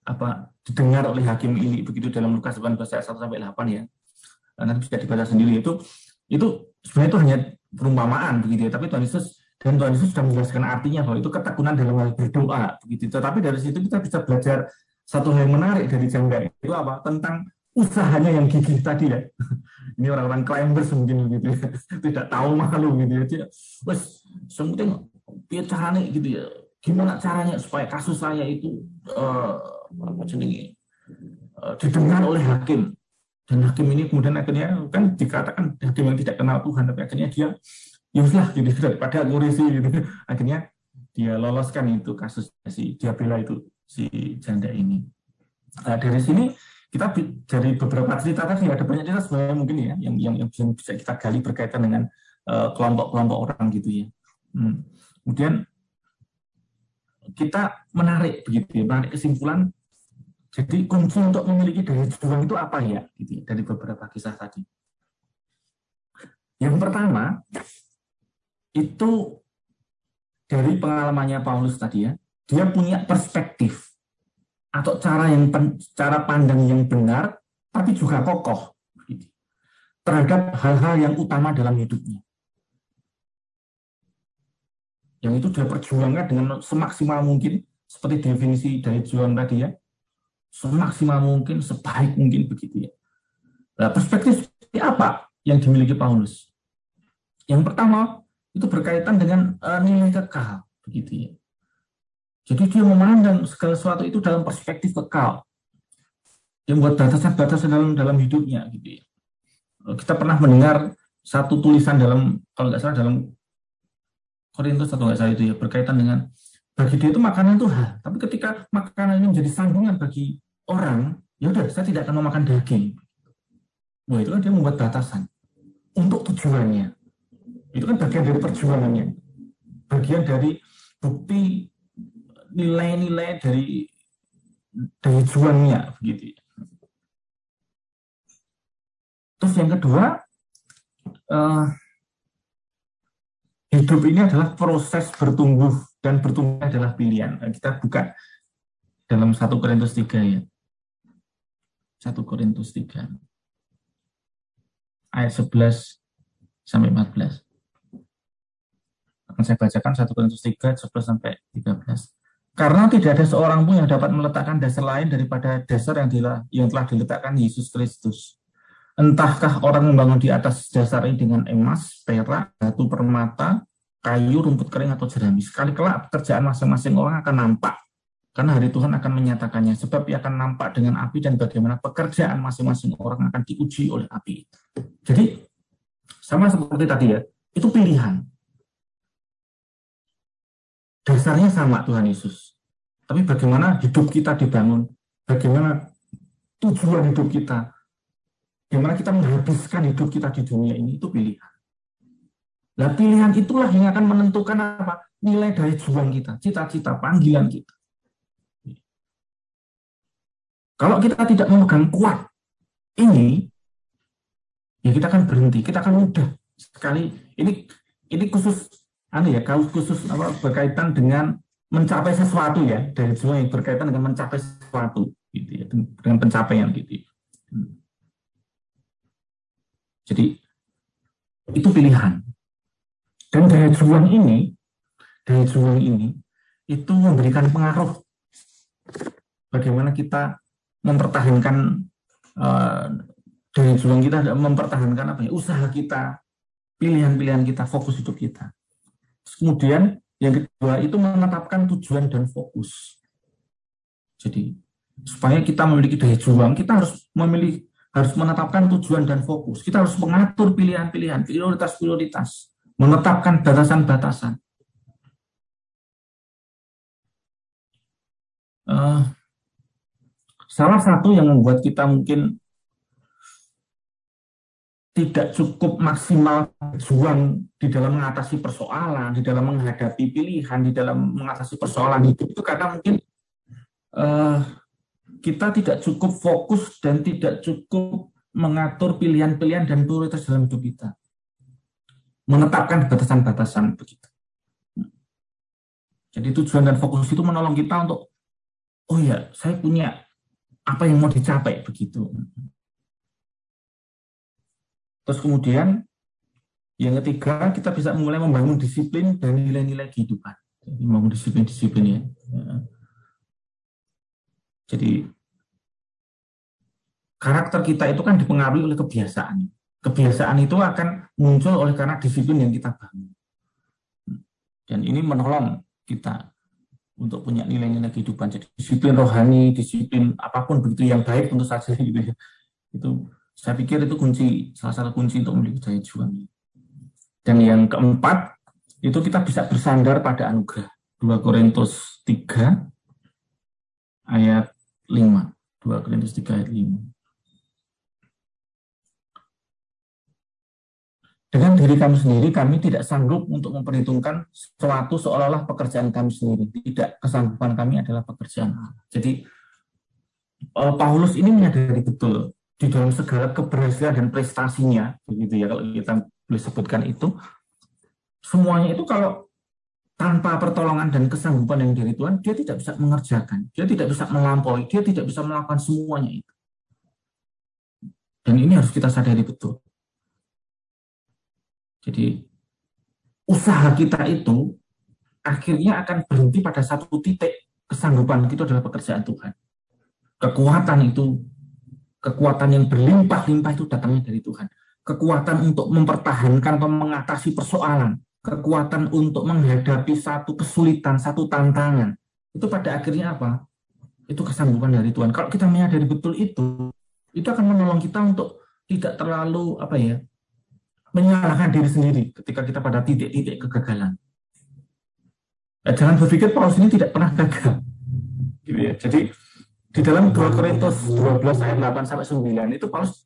apa didengar oleh hakim ini begitu dalam Lukas 19 ayat 1 sampai 8 ya. Nanti bisa dibaca sendiri itu itu sebenarnya itu hanya perumpamaan begitu ya, tapi Tuhan Yesus dan Tuhan Yesus sudah menjelaskan artinya bahwa itu ketekunan dalam hal berdoa begitu. Tetapi dari situ kita bisa belajar satu hal yang menarik dari janda itu apa? Tentang usahanya yang gigih tadi ya. Ini orang-orang climbers mungkin gitu ya. Tidak tahu malu gitu ya. Wes, semuanya biar caranya gitu ya. Gimana caranya supaya kasus saya itu uh, apa jenenge uh, didengar oleh hakim. Dan hakim ini kemudian akhirnya kan dikatakan hakim yang tidak kenal Tuhan, tapi akhirnya dia yuslah ya gitu daripada ngurisi gitu. Akhirnya dia loloskan itu kasus si dia bela itu si janda ini. Nah, dari sini kita dari beberapa cerita tadi ada banyak cerita sebenarnya mungkin ya yang yang, yang bisa kita gali berkaitan dengan eh, kelompok-kelompok uh, orang gitu ya. Hmm. Kemudian kita menarik begitu ya, menarik kesimpulan. Jadi kunci untuk memiliki daya juang itu apa ya? Gitu ya, dari beberapa kisah tadi. Yang pertama itu dari pengalamannya Paulus tadi ya, dia punya perspektif atau cara yang cara pandang yang benar tapi juga kokoh terhadap hal-hal yang utama dalam hidupnya. Yang itu dia perjuangkan dengan semaksimal mungkin seperti definisi dari John tadi ya, semaksimal mungkin, sebaik mungkin begitu ya. Nah, perspektif seperti apa yang dimiliki Paulus? Yang pertama, itu berkaitan dengan uh, nilai kekal, begitu ya. Jadi dia memandang segala sesuatu itu dalam perspektif kekal. Dia membuat batasan-batasan dalam dalam hidupnya, gitu ya. Kita pernah mendengar satu tulisan dalam, kalau nggak salah dalam Korintus atau nggak salah itu ya, berkaitan dengan bagi dia itu makanan itu hal, tapi ketika makanan ini menjadi sandungan bagi orang, ya udah saya tidak akan memakan daging. Wah itu kan dia membuat batasan untuk tujuannya. Itu kan bagian dari perjuangannya. Bagian dari bukti nilai-nilai dari dari juangnya begitu. Terus yang kedua, uh, hidup ini adalah proses bertumbuh dan bertumbuh adalah pilihan. Kita buka dalam satu Korintus 3 ya. 1 Korintus 3 ayat 11 sampai 14. Akan saya bacakan 1 Korintus 3 11 sampai 13. Karena tidak ada seorang pun yang dapat meletakkan dasar lain daripada dasar yang, telah, yang telah diletakkan Yesus Kristus. Entahkah orang membangun di atas dasar ini dengan emas, perak, batu permata, kayu, rumput kering, atau jerami. Sekali kelak pekerjaan masing-masing orang akan nampak karena hari Tuhan akan menyatakannya, sebab ia akan nampak dengan api dan bagaimana pekerjaan masing-masing orang akan diuji oleh api. Jadi, sama seperti tadi ya, itu pilihan. Dasarnya sama Tuhan Yesus. Tapi bagaimana hidup kita dibangun, bagaimana tujuan hidup kita, bagaimana kita menghabiskan hidup kita di dunia ini, itu pilihan. Nah, pilihan itulah yang akan menentukan apa? Nilai dari juang kita, cita-cita, panggilan kita. Kalau kita tidak memegang kuat ini, ya kita akan berhenti, kita akan mudah sekali. Ini ini khusus anu ya, kalau khusus apa berkaitan dengan mencapai sesuatu ya, dari semua yang berkaitan dengan mencapai sesuatu gitu ya, dengan pencapaian gitu. Ya. Jadi itu pilihan. Dan daya juang ini, daya juang ini itu memberikan pengaruh bagaimana kita mempertahankan uh, daya juang kita mempertahankan apa ya usaha kita pilihan-pilihan kita fokus hidup kita. Kemudian yang kedua itu menetapkan tujuan dan fokus. Jadi supaya kita memiliki daya juang kita harus memilih harus menetapkan tujuan dan fokus. Kita harus mengatur pilihan-pilihan prioritas-prioritas menetapkan batasan-batasan. Uh, Salah satu yang membuat kita mungkin tidak cukup maksimal juang di dalam mengatasi persoalan, di dalam menghadapi pilihan, di dalam mengatasi persoalan hidup itu karena mungkin uh, kita tidak cukup fokus dan tidak cukup mengatur pilihan-pilihan dan prioritas dalam hidup kita. Menetapkan batasan-batasan begitu. Jadi tujuan dan fokus itu menolong kita untuk, oh ya, saya punya apa yang mau dicapai begitu. Terus kemudian yang ketiga kita bisa mulai membangun disiplin dan nilai-nilai kehidupan. Jadi membangun disiplin-disiplin ya. Jadi karakter kita itu kan dipengaruhi oleh kebiasaan. Kebiasaan itu akan muncul oleh karena disiplin yang kita bangun. Dan ini menolong kita untuk punya nilai-nilai kehidupan. Jadi disiplin rohani, disiplin apa pun begitu yang baik tentu saja gitu ya. Itu saya pikir itu kunci salah satu kunci untuk memiliki daya juang. Dan yang keempat itu kita bisa bersandar pada anugerah. 2 Korintus 3 ayat 5. 2 Korintus 3 ayat 5. Dengan diri kami sendiri, kami tidak sanggup untuk memperhitungkan sesuatu seolah-olah pekerjaan kami sendiri. Tidak, kesanggupan kami adalah pekerjaan Jadi, eh, Paulus ini menyadari betul di dalam segala keberhasilan dan prestasinya, begitu ya, kalau kita boleh sebutkan itu, semuanya itu kalau tanpa pertolongan dan kesanggupan yang dari Tuhan, dia tidak bisa mengerjakan, dia tidak bisa melampaui, dia tidak bisa melakukan semuanya itu. Dan ini harus kita sadari betul. Jadi usaha kita itu akhirnya akan berhenti pada satu titik kesanggupan itu adalah pekerjaan Tuhan. Kekuatan itu, kekuatan yang berlimpah-limpah itu datangnya dari Tuhan. Kekuatan untuk mempertahankan atau mengatasi persoalan, kekuatan untuk menghadapi satu kesulitan, satu tantangan. Itu pada akhirnya apa? Itu kesanggupan dari Tuhan. Kalau kita menyadari betul itu, itu akan menolong kita untuk tidak terlalu apa ya menyalahkan diri sendiri ketika kita pada titik-titik kegagalan. Nah, jangan berpikir Paulus ini tidak pernah gagal. Gitu ya. Jadi di dalam 2 Korintus 12 ayat 8 sampai 9 itu Paulus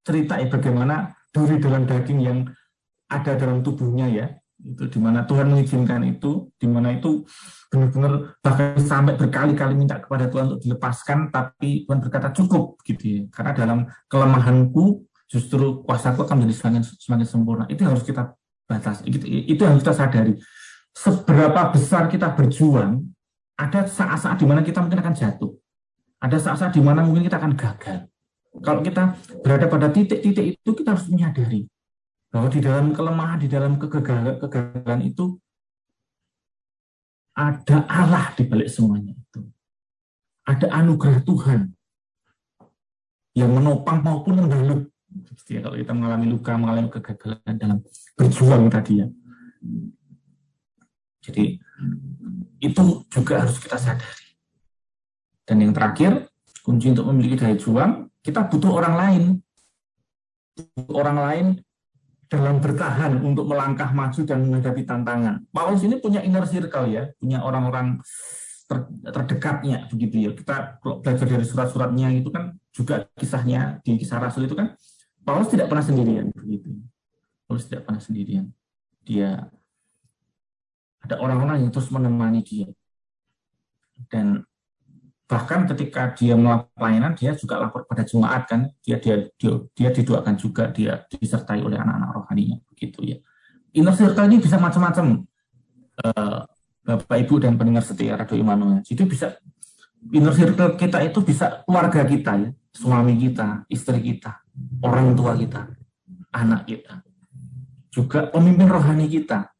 cerita ya bagaimana duri dalam daging yang ada dalam tubuhnya ya. Itu di mana Tuhan mengizinkan itu, di mana itu benar-benar bahkan sampai berkali-kali minta kepada Tuhan untuk dilepaskan, tapi Tuhan berkata cukup gitu ya. Karena dalam kelemahanku justru kuasaku akan menjadi semakin semakin sempurna. Itu harus kita batas. Itu, itu yang kita sadari seberapa besar kita berjuang, ada saat-saat di mana kita mungkin akan jatuh. Ada saat-saat di mana mungkin kita akan gagal. Kalau kita berada pada titik-titik itu, kita harus menyadari bahwa di dalam kelemahan, di dalam kegagalan, kegagalan itu ada Allah di balik semuanya itu. Ada anugerah Tuhan yang menopang maupun menggaluh. Kalau kita mengalami luka, mengalami kegagalan dalam berjuang tadi ya. Jadi itu juga harus kita sadari. Dan yang terakhir, kunci untuk memiliki daya juang, kita butuh orang lain. Butuh orang lain dalam bertahan untuk melangkah maju dan menghadapi tantangan. Paulus ini punya inner circle ya, punya orang-orang ter, terdekatnya begitu ya. Kita belajar dari surat-suratnya itu kan juga kisahnya di kisah Rasul itu kan Paulus tidak pernah sendirian begitu. Paulus tidak pernah sendirian. Dia ada orang-orang yang terus menemani dia. Dan bahkan ketika dia melakukan pelayanan, dia juga lapor pada jemaat kan, dia dia dia, dia didoakan juga, dia disertai oleh anak-anak rohaninya, begitu ya. Inner circle ini bisa macam-macam, uh, Bapak Ibu dan pendengar setia Radio Immanuel. Jadi bisa inner circle kita itu bisa keluarga kita ya, suami kita, istri kita, orang tua kita, anak kita, juga pemimpin rohani kita,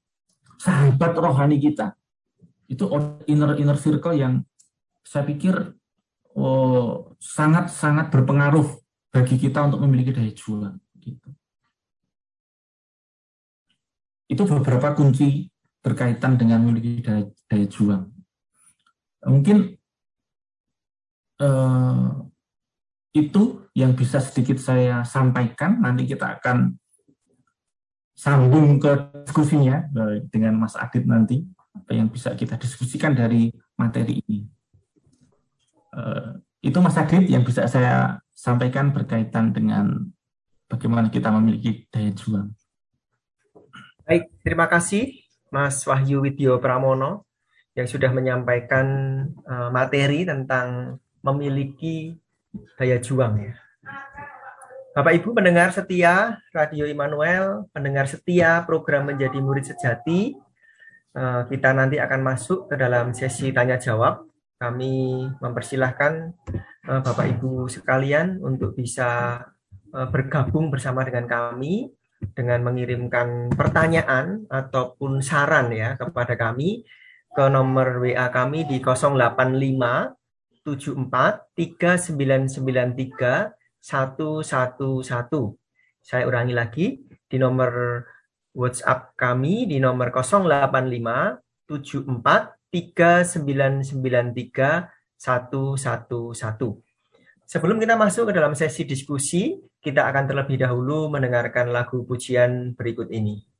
sahabat rohani kita. Itu inner inner circle yang saya pikir oh, sangat sangat berpengaruh bagi kita untuk memiliki daya juang. Gitu. Itu beberapa kunci berkaitan dengan memiliki daya, daya juang. Mungkin eh, itu yang bisa sedikit saya sampaikan. Nanti kita akan sambung ke diskusinya eh, dengan Mas Adit nanti apa yang bisa kita diskusikan dari materi ini. Uh, itu Mas Adit yang bisa saya sampaikan berkaitan dengan bagaimana kita memiliki daya juang. Baik, terima kasih Mas Wahyu Widyo Pramono yang sudah menyampaikan uh, materi tentang memiliki daya juang ya. Bapak Ibu pendengar setia Radio Immanuel, pendengar setia program Menjadi Murid Sejati, eh, kita nanti akan masuk ke dalam sesi tanya jawab. Kami mempersilahkan eh, Bapak Ibu sekalian untuk bisa eh, bergabung bersama dengan kami dengan mengirimkan pertanyaan ataupun saran ya kepada kami ke nomor WA kami di 085 74 3993 111. Saya ulangi lagi di nomor WhatsApp kami di nomor 085 74 3993 111. Sebelum kita masuk ke dalam sesi diskusi, kita akan terlebih dahulu mendengarkan lagu pujian berikut ini.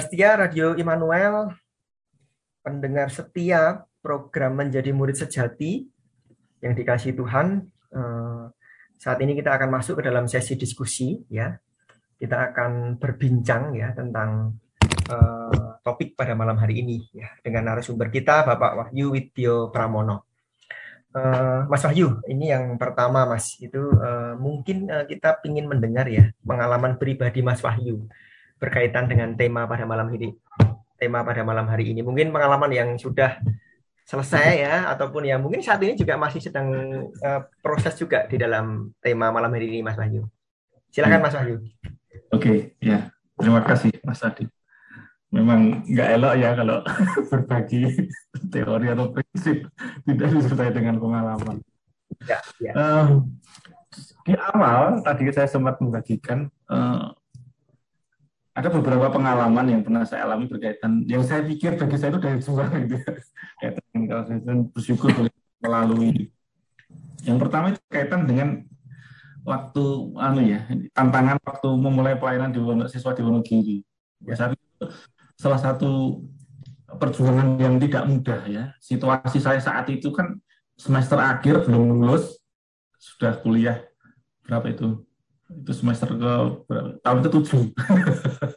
Pendengar setia Radio Immanuel, pendengar setia program Menjadi Murid Sejati yang dikasih Tuhan. eh, Saat ini kita akan masuk ke dalam sesi diskusi ya. Kita akan berbincang ya tentang eh, topik pada malam hari ini ya dengan narasumber kita Bapak Wahyu Widyo Pramono. Eh, Mas Wahyu, ini yang pertama Mas, itu mungkin kita ingin mendengar ya pengalaman pribadi Mas Wahyu berkaitan dengan tema pada malam ini. Tema pada malam hari ini mungkin pengalaman yang sudah selesai ya ataupun yang mungkin saat ini juga masih sedang eh, proses juga di dalam tema malam hari ini Mas Wahyu. Silakan Mas Wahyu. Oke, ya. Terima kasih Mas Adi. Memang nggak elok ya kalau berbagi teori atau prinsip tidak disertai dengan pengalaman. Ya, ya. Eh, di awal tadi saya sempat membagikan eh, ada beberapa pengalaman yang pernah saya alami berkaitan yang saya pikir bagi saya itu dari juang gitu. Kaitan dengan kalau saya bersyukur boleh melalui. Yang pertama itu kaitan dengan waktu anu ya tantangan waktu memulai pelayanan di Wono- siswa di Wonogiri. Ya, saat itu salah satu perjuangan yang tidak mudah ya. Situasi saya saat itu kan semester akhir belum lulus sudah kuliah berapa itu itu semester ke berapa? tahun ke tujuh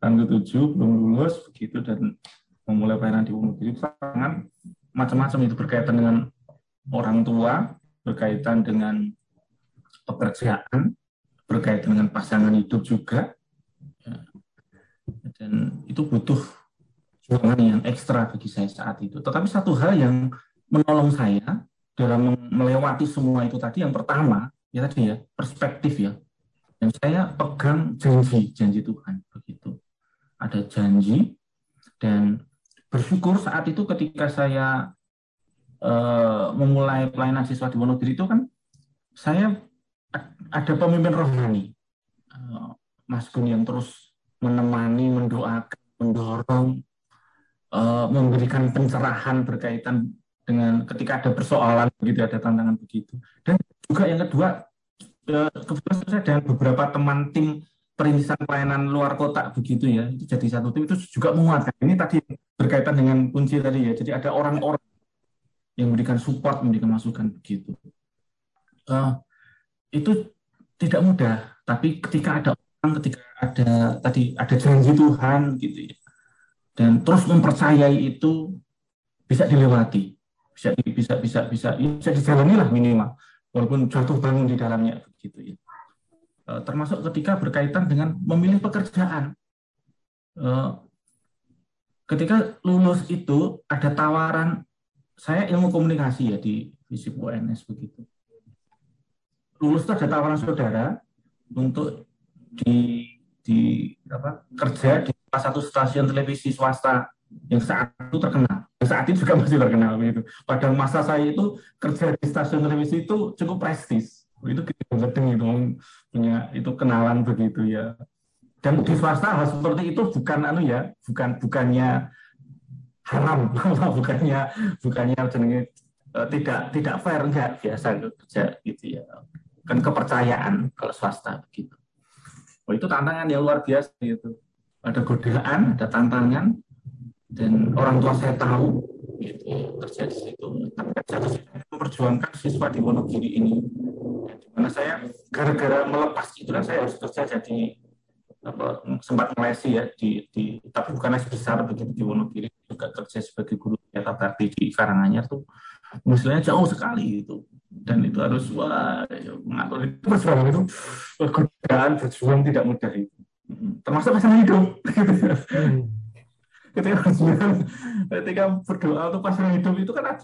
tahun tujuh belum lulus begitu dan memulai pelayanan di Wonogiri. Sangat macam-macam itu berkaitan dengan orang tua berkaitan dengan pekerjaan berkaitan dengan pasangan hidup juga. Ya. dan itu butuh perjuangan yang ekstra bagi saya saat itu. Tetapi satu hal yang menolong saya dalam melewati semua itu tadi yang pertama ya tadi ya perspektif ya dan saya pegang janji janji Tuhan begitu. Ada janji dan bersyukur saat itu ketika saya eh, memulai pelayanan siswa di Wonogiri itu kan saya ada pemimpin rohani. Eh, Mas Gun yang terus menemani mendoakan mendorong eh, memberikan pencerahan berkaitan dengan ketika ada persoalan begitu ada tantangan begitu. Dan juga yang kedua kebetulan saya dengan beberapa teman tim perintisan pelayanan luar kota begitu ya. Itu jadi satu tim. Itu juga menguatkan. Ini tadi berkaitan dengan kunci tadi ya. Jadi ada orang-orang yang memberikan support memberikan masukan begitu. Eh, itu tidak mudah. Tapi ketika ada orang ketika ada tadi ada janji Tuhan gitu ya. Dan terus mempercayai itu bisa dilewati. Bisa bisa bisa bisa bisa dijalani lah minimal walaupun jatuh bangun di dalamnya begitu ya. Eh, termasuk ketika berkaitan dengan memilih pekerjaan. Eh, ketika lulus itu ada tawaran saya ilmu komunikasi ya di FISIP UNS begitu. Lulus itu ada tawaran saudara untuk di di apa kerja di salah satu stasiun televisi swasta yang saat itu terkenal. Yang saat itu juga masih terkenal begitu. Pada masa saya itu kerja di stasiun televisi itu cukup prestis. Itu gedeng itu punya itu kenalan begitu ya. Dan di swasta hal seperti itu bukan anu ya bukan bukannya haram bukannya bukannya jenenge eh, tidak tidak fair enggak biasa kerja gitu ya. Kan kepercayaan kalau swasta begitu. Oh, itu tantangan yang luar biasa gitu. Ada godaan ada tantangan dan orang tua saya tahu gitu kerja di situ. Tapi satu memperjuangkan siswa di Wonogiri ini. Dan di mana saya gara-gara melepas itu kan saya harus kerja jadi apa sempat melesi ya di, di tapi bukan les besar begitu di Wonogiri juga kerja sebagai guru nyata bakti di Karanganyar tuh. Misalnya jauh sekali itu. Dan itu harus wah ya, mengatur itu perjuangan itu godaan berjuang tidak mudah itu. Termasuk pasangan hidup ketika berjuang ketika berdoa untuk pasangan hidup itu kan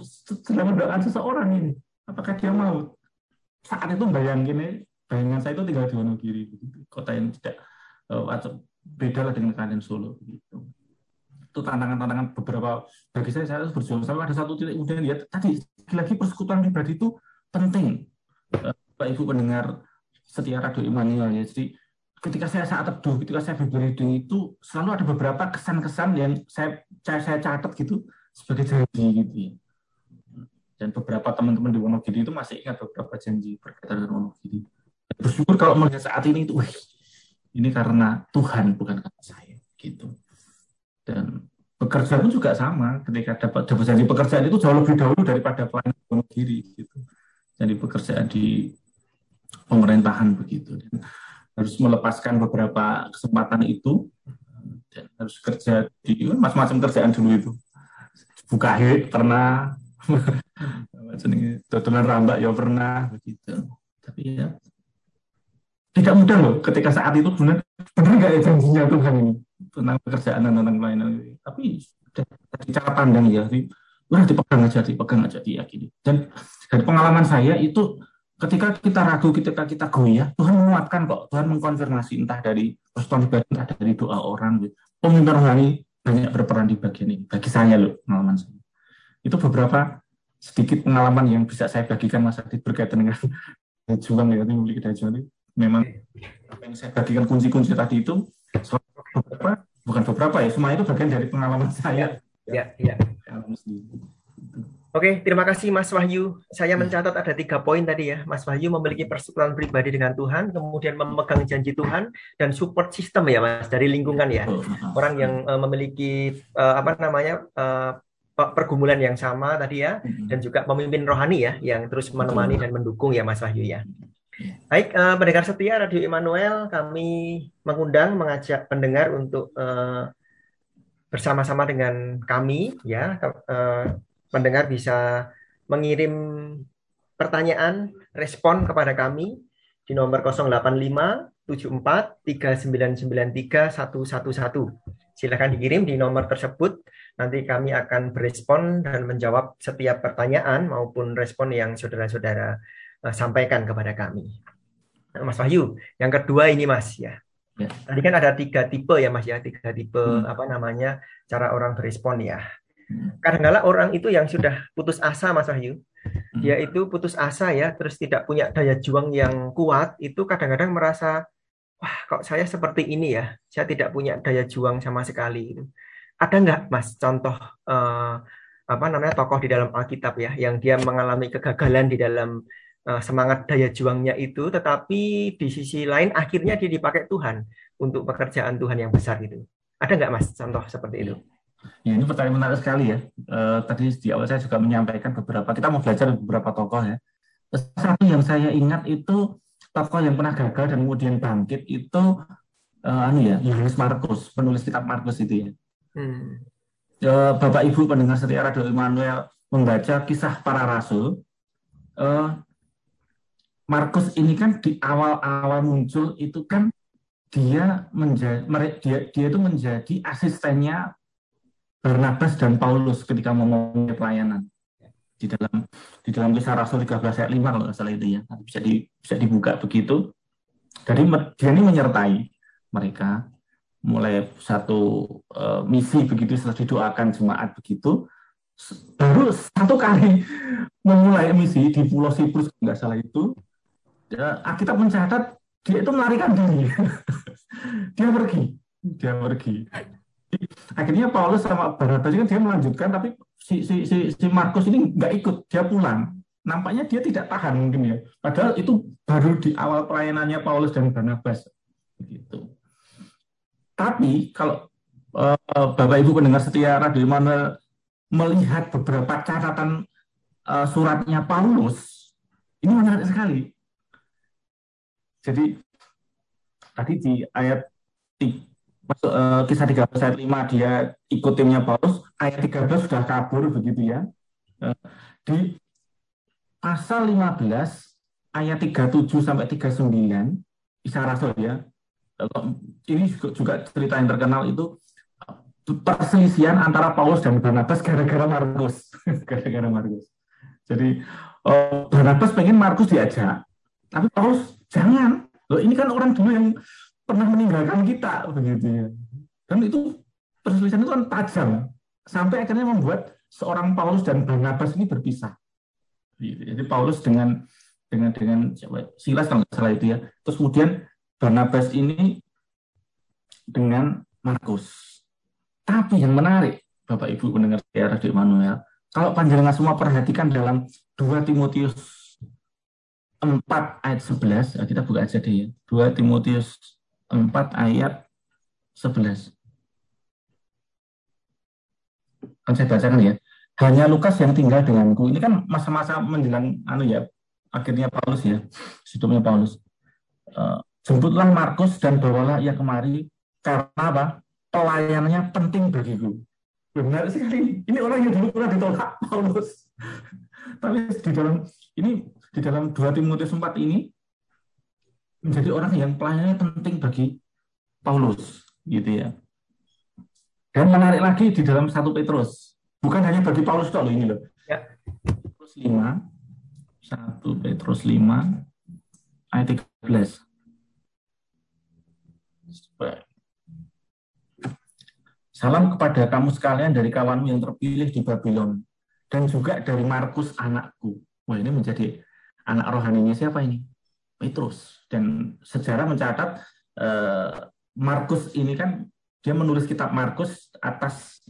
sedang mendoakan seseorang ini Apakah dia mau? Saat itu bayangin bayangan saya itu tinggal di Wonogiri, kota yang tidak uh, beda lah dengan kalian Solo begitu. Itu tantangan-tantangan beberapa bagi saya saya harus berjuang sampai ada satu titik kemudian ya tadi lagi persekutuan pribadi itu penting. Uh, Pak Ibu pendengar setia Radio Immanuel ya. Jadi ketika saya saat teduh, ketika saya berberiding itu selalu ada beberapa kesan-kesan yang saya saya, catat gitu sebagai janji gitu. Dan beberapa teman-teman di Wonogiri itu masih ingat beberapa janji berkaitan dengan Wonogiri. Bersyukur kalau melihat saat ini itu, wih, ini karena Tuhan bukan karena saya gitu. Dan pekerjaan pun juga sama. Ketika dapat dapat janji pekerjaan itu jauh lebih dahulu daripada pelayanan Wonogiri gitu. Jadi pekerjaan di pemerintahan begitu. Dan harus melepaskan beberapa kesempatan itu. Dan harus kerja di macam-macam kerjaan dulu itu. Buka hit pernah. Dodolan rambak ya pernah begitu. Tapi ya tidak mudah loh ketika saat itu benar benar nggak ya janjinya Tuhan ini? Tentang pekerjaan dan tentang pelayanan tapi dari cara pandang ya udah dipegang aja dipegang aja diyakini. Dan dari pengalaman saya itu ketika kita ragu, ketika kita goyah, Tuhan menguatkan kok. Tuhan mengkonfirmasi entah dari pribadi, entah dari doa orang. Gitu. Pemimpin rohani banyak berperan di bagian ini. Bagi saya loh, pengalaman saya. Itu beberapa sedikit pengalaman yang bisa saya bagikan Mas Adit berkaitan dengan juang ya, memiliki daya juang itu. Memang apa yang saya bagikan kunci-kunci tadi itu beberapa, bukan beberapa ya, semua itu bagian dari pengalaman saya. Ya, ya. ya. Oke, terima kasih Mas Wahyu. Saya hmm. mencatat ada tiga poin tadi ya. Mas Wahyu memiliki persekutuan pribadi dengan Tuhan, kemudian memegang janji Tuhan dan support system ya Mas dari lingkungan ya. Orang yang uh, memiliki uh, apa namanya uh, pergumulan yang sama tadi ya, hmm. dan juga pemimpin rohani ya yang terus menemani dan mendukung ya Mas Wahyu ya. Baik, uh, pendengar setia Radio Immanuel, kami mengundang mengajak pendengar untuk uh, bersama-sama dengan kami ya. Uh, pendengar bisa mengirim pertanyaan, respon kepada kami di nomor 085 74 3993 111. Silakan dikirim di nomor tersebut. Nanti kami akan berespon dan menjawab setiap pertanyaan maupun respon yang saudara-saudara uh, sampaikan kepada kami. Nah, Mas Wahyu, yang kedua ini Mas ya. ya. Tadi kan ada tiga tipe ya Mas ya, tiga tipe hmm. apa namanya cara orang berespon ya. Kadang-kala orang itu yang sudah putus asa Mas Wahyu, dia hmm. itu putus asa ya, terus tidak punya daya juang yang kuat, itu kadang-kadang merasa, wah kok saya seperti ini ya, saya tidak punya daya juang sama sekali. Ada nggak Mas contoh eh, apa namanya tokoh di dalam Alkitab ya, yang dia mengalami kegagalan di dalam eh, semangat daya juangnya itu, tetapi di sisi lain akhirnya dia dipakai Tuhan untuk pekerjaan Tuhan yang besar itu. Ada nggak Mas contoh seperti itu? Ya, ini pertanyaan menarik sekali ya. E, tadi di awal saya juga menyampaikan beberapa, kita mau belajar beberapa tokoh ya. Satu yang saya ingat itu tokoh yang pernah gagal dan kemudian bangkit itu e, anu ya, Yohanes Markus, penulis kitab Markus itu ya. Hmm. E, Bapak Ibu pendengar setia Radio Immanuel membaca kisah para rasul. E, Markus ini kan di awal-awal muncul itu kan dia menjadi dia dia itu menjadi asistennya Barnabas dan Paulus ketika memulai pelayanan. Di dalam di dalam kisah Rasul 13 ayat 5 kalau salah itu ya. Bisa di, bisa dibuka begitu. Jadi dia ini menyertai mereka. Mulai satu uh, misi begitu setelah didoakan jemaat begitu. Baru satu kali memulai misi di Pulau Siprus nggak salah itu. Ya, kita mencatat dia itu melarikan diri. Dia pergi. Dia pergi akhirnya Paulus sama Barnabas kan dia melanjutkan tapi si si si, si Markus ini nggak ikut dia pulang. Nampaknya dia tidak tahan mungkin ya. Padahal itu baru di awal pelayanannya Paulus dan Barnabas. Begitu. Tapi kalau uh, Bapak Ibu pendengar setia Radio Immanuel melihat beberapa catatan uh, suratnya Paulus ini menarik sekali. Jadi tadi di ayat masuk uh, kisah 13 ayat 5 dia ikut timnya Paulus, ayat 13 sudah kabur begitu ya. Uh, di pasal 15 ayat 37 sampai 39 Isa Rasul ya. Uh, ini juga, juga cerita yang terkenal itu perselisihan antara Paulus dan Barnabas gara-gara Markus, gara-gara Markus. Jadi oh, Barnabas pengen Markus diajak, tapi Paulus jangan. Loh, ini kan orang dulu yang pernah meninggalkan kita begitu ya. Dan itu perselisihan itu kan tajam sampai akhirnya membuat seorang Paulus dan Barnabas ini berpisah. Jadi Paulus dengan dengan dengan Silas kalau nggak salah itu ya. Terus kemudian Barnabas ini dengan Markus. Tapi yang menarik, Bapak Ibu mendengar sejarah Radio Manuel, kalau panjenengan semua perhatikan dalam 2 Timotius 4 ayat 11, kita buka aja deh ya. 2 Timotius 4 ayat 11. Kan saya bacakan ya. Hanya Lukas yang tinggal denganku. Ini kan masa-masa menjelang anu ya, akhirnya Paulus ya, hidupnya Paulus. Uh, jemputlah Markus dan bawalah ia kemari karena apa? Pelayanannya penting bagiku. Benar sekali. Ini orang yang dulu pernah ditolak Paulus. Tapi di dalam ini di dalam 2 Timotius 4 ini menjadi orang yang pelayanannya penting bagi Paulus gitu ya. Dan menarik lagi di dalam satu Petrus, bukan hanya bagi Paulus loh ini loh. Ya. Petrus 5 1 Petrus 5 ayat 13. Salam kepada kamu sekalian dari kawanmu yang terpilih di Babylon dan juga dari Markus anakku. Wah ini menjadi anak rohaninya siapa ini? Petrus. Dan sejarah mencatat eh, Markus ini kan dia menulis kitab Markus atas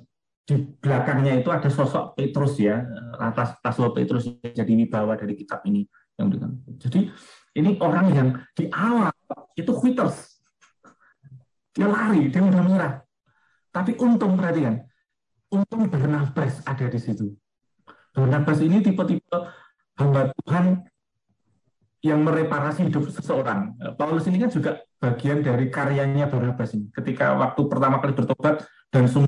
di belakangnya itu ada sosok Petrus ya, atas Taslo Petrus jadi wibawa dari kitab ini yang Jadi ini orang yang di awal itu quitters. Dia lari, dia udah menyerah tapi untung perhatikan, untung Barnabas ada di situ. Barnabas ini tipe-tipe hamba Tuhan yang mereparasi hidup seseorang. Paulus ini kan juga bagian dari karyanya Barnabas ini. Ketika waktu pertama kali bertobat dan semua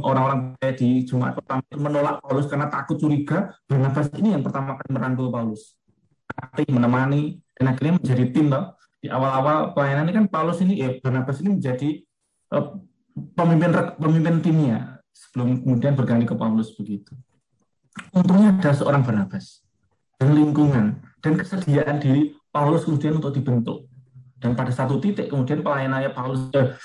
orang-orang di Jumat pertama menolak Paulus karena takut curiga, Barnabas ini yang pertama kali merangkul Paulus. Tapi menemani dan akhirnya menjadi tim loh. Di awal-awal pelayanan ini kan Paulus ini, ya Barnabas ini menjadi uh, pemimpin pemimpin timnya sebelum kemudian berganti ke Paulus begitu. Untungnya ada seorang Barnabas dan lingkungan dan kesediaan diri Paulus kemudian untuk dibentuk. Dan pada satu titik kemudian pelayanannya Paulus eh,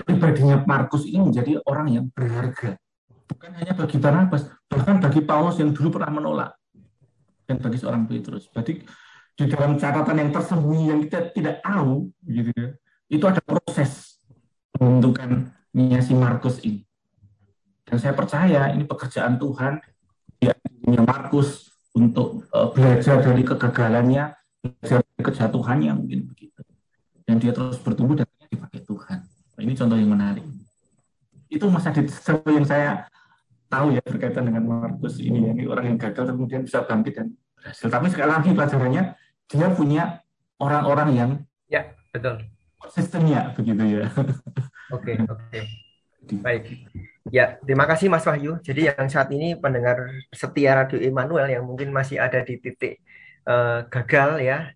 pribadinya Markus ini menjadi orang yang berharga. Bukan hanya bagi Barnabas, bahkan bagi Paulus yang dulu pernah menolak dan bagi seorang Petrus. Berarti di dalam catatan yang tersembunyi yang kita tidak tahu, gitu ya, itu ada proses pembentukan si Markus ini. Dan saya percaya ini pekerjaan Tuhan ya Markus untuk uh, belajar dari kegagalannya, belajar dari kejatuhannya mungkin begitu. Dan dia terus bertumbuh dan dipakai Tuhan. Nah, ini contoh yang menarik. Itu masa di yang saya tahu ya berkaitan dengan Markus ini ya. Ini orang yang gagal kemudian bisa bangkit dan berhasil. Tapi sekali lagi pelajarannya dia punya orang-orang yang ya betul sistemnya begitu ya. Oke, oke. Okay. Baik. Ya, terima kasih Mas Wahyu. Jadi yang saat ini pendengar setia Radio Emmanuel yang mungkin masih ada di titik uh, gagal ya,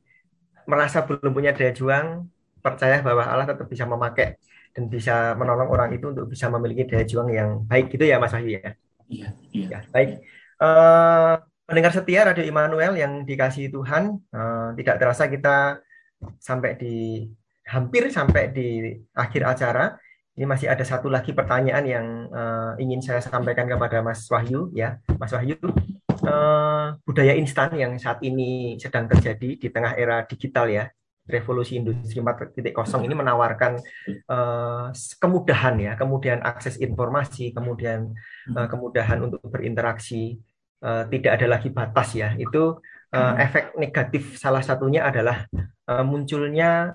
merasa belum punya daya juang, percaya bahwa Allah tetap bisa memakai dan bisa menolong orang itu untuk bisa memiliki daya juang yang baik gitu ya Mas Wahyu ya. Iya, iya. Ya, baik. Uh, pendengar setia Radio Immanuel yang dikasih Tuhan, uh, tidak terasa kita sampai di hampir sampai di akhir acara. Ini masih ada satu lagi pertanyaan yang uh, ingin saya sampaikan kepada Mas Wahyu ya, Mas Wahyu. Uh, budaya instan yang saat ini sedang terjadi di tengah era digital ya, revolusi industri 4.0 ini menawarkan uh, kemudahan ya, kemudian akses informasi, kemudian uh, kemudahan untuk berinteraksi, uh, tidak ada lagi batas ya. Itu uh, efek negatif salah satunya adalah uh, munculnya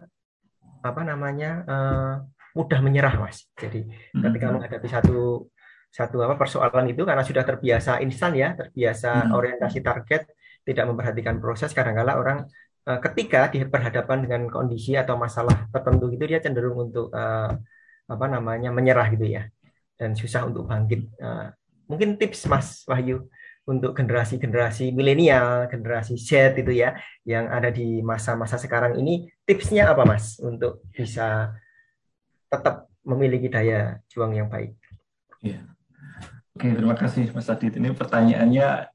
apa namanya uh, mudah menyerah mas jadi ketika hmm. menghadapi satu satu apa persoalan itu karena sudah terbiasa instan ya terbiasa hmm. orientasi target tidak memperhatikan proses kadang-kala orang uh, ketika berhadapan dengan kondisi atau masalah tertentu itu dia cenderung untuk uh, apa namanya menyerah gitu ya dan susah untuk bangkit uh, mungkin tips mas Wahyu untuk generasi-generasi milenial, generasi Z itu ya, yang ada di masa-masa sekarang ini, tipsnya apa Mas untuk bisa tetap memiliki daya juang yang baik? Ya. Oke, terima kasih Mas Adit. Ini pertanyaannya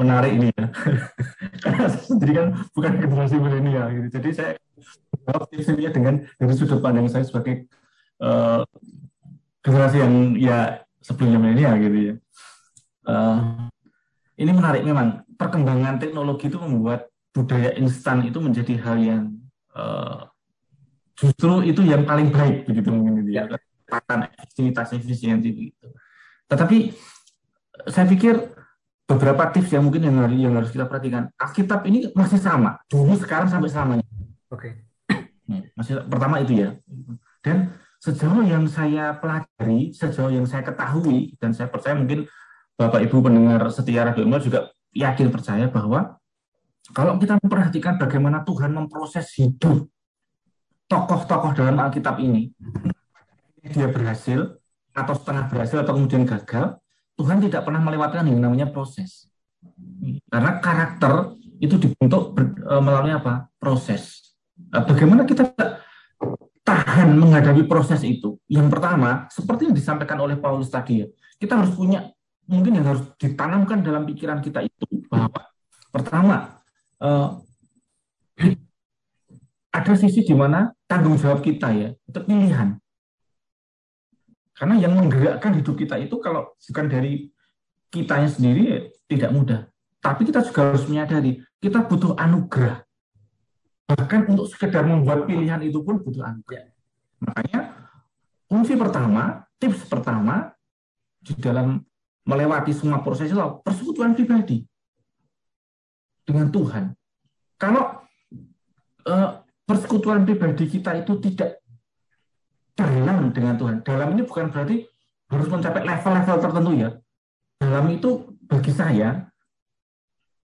menarik ini ya. Karena saya kan bukan generasi milenial gitu. Jadi saya jawab tipsnya dengan dari sudut pandang saya sebagai uh, generasi yang ya sebelumnya milenial gitu ya. Uh, ini menarik memang perkembangan teknologi itu membuat budaya instan itu menjadi hal yang uh, justru itu yang paling baik begitu mungkin gitu ya. Kecepatan, efektivitas, efisiensi gitu. Tetapi saya pikir beberapa tips yang mungkin yang harus, yang harus kita perhatikan. Alkitab ini masih sama, dulu sekarang sampai selamanya. Oke. Okay. Masih pertama itu ya. Dan sejauh yang saya pelajari, sejauh yang saya ketahui, dan saya percaya mungkin Bapak Ibu pendengar setia Radio Umar juga yakin percaya bahwa kalau kita memperhatikan bagaimana Tuhan memproses hidup tokoh-tokoh dalam Alkitab ini, dia berhasil atau setengah berhasil atau kemudian gagal, Tuhan tidak pernah melewatkan yang namanya proses. Karena karakter itu dibentuk ber, e, melalui apa? Proses. Nah, bagaimana kita tahan menghadapi proses itu? Yang pertama, seperti yang disampaikan oleh Paulus tadi ya, kita harus punya mungkin yang harus ditanamkan dalam pikiran kita itu bahwa pertama eh, ada sisi di mana tanggung jawab kita ya itu pilihan karena yang menggerakkan hidup kita itu kalau bukan dari kitanya sendiri ya, tidak mudah. Tapi kita juga harus menyadari kita butuh anugerah. Bahkan untuk sekedar membuat pilihan itu pun butuh anugerah. Makanya fungsi pertama, tips pertama di dalam melewati semua proses itu persekutuan pribadi dengan Tuhan. Kalau eh, persekutuan pribadi kita itu tidak dalam dengan Tuhan. Dalam ini bukan berarti harus mencapai level-level tertentu ya. Dalam itu bagi saya,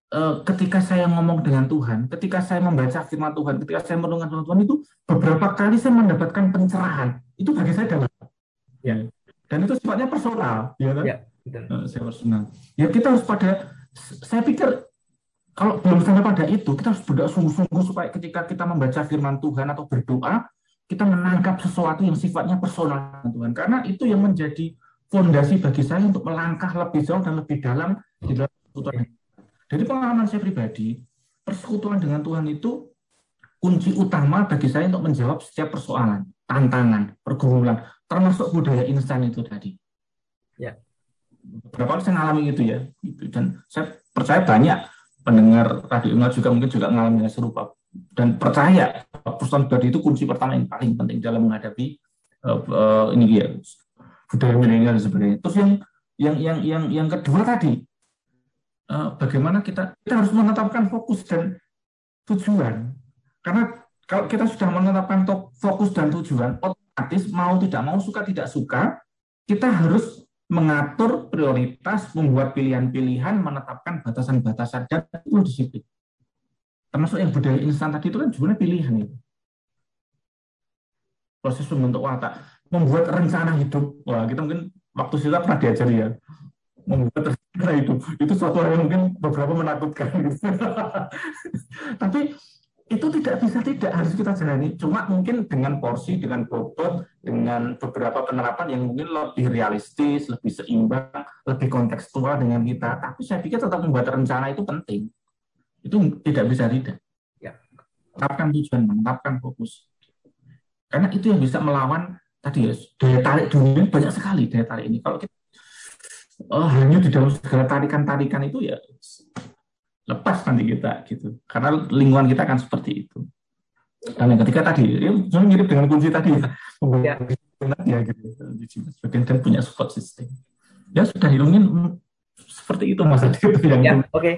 eh, ketika saya ngomong dengan Tuhan, ketika saya membaca firman Tuhan, ketika saya merenungkan firman Tuhan itu beberapa kali saya mendapatkan pencerahan. Itu bagi saya dalam. Ya. Dan itu sifatnya personal, ya kan? Ya, betul. Eh, saya personal. Ya kita harus pada, saya pikir kalau belum sampai pada itu, kita harus berdoa sungguh-sungguh supaya ketika kita membaca firman Tuhan atau berdoa, kita menangkap sesuatu yang sifatnya personal Tuhan karena itu yang menjadi fondasi bagi saya untuk melangkah lebih jauh dan lebih dalam di dalam persekutuan. Dari pengalaman saya pribadi, persekutuan dengan Tuhan itu kunci utama bagi saya untuk menjawab setiap persoalan, tantangan, pergumulan, termasuk budaya instan itu tadi. Ya. Berapa kali saya mengalami itu ya, dan saya percaya banyak pendengar radio juga mungkin juga mengalami serupa dan percaya perusahaan pribadi itu kunci pertama yang paling penting dalam menghadapi uh, uh, ini ya budaya milenial dan sebagainya. Terus yang yang yang yang yang kedua tadi uh, bagaimana kita kita harus menetapkan fokus dan tujuan. Karena kalau kita sudah menetapkan fokus dan tujuan, otomatis mau tidak mau suka tidak suka, kita harus mengatur prioritas, membuat pilihan-pilihan, menetapkan batasan-batasan dan itu disiplin. Termasuk yang budaya instan tadi itu kan sebenarnya pilihan itu. Proses membentuk watak membuat rencana hidup. Wah kita mungkin waktu kita pernah diajari ya. Membuat rencana hidup. Itu suatu hal yang mungkin beberapa menakutkan. Tapi itu tidak bisa tidak harus kita jalani cuma mungkin dengan porsi dengan bobot dengan beberapa penerapan yang mungkin lebih realistis lebih seimbang lebih kontekstual dengan kita tapi saya pikir tetap membuat rencana itu penting itu tidak bisa tidak. Ya. Menetapkan tujuan, menetapkan fokus. Karena itu yang bisa melawan tadi ya, daya tarik dunia banyak sekali daya tarik ini. Kalau kita oh, hanya di dalam segala tarikan-tarikan itu ya lepas nanti kita gitu. Karena lingkungan kita akan seperti itu. Dan yang ketiga tadi, ya, mirip dengan kunci tadi ya, ya. ya gitu. Sebagian dan punya support system. Ya sudah hilangin seperti itu mas itu yang ya, oke okay.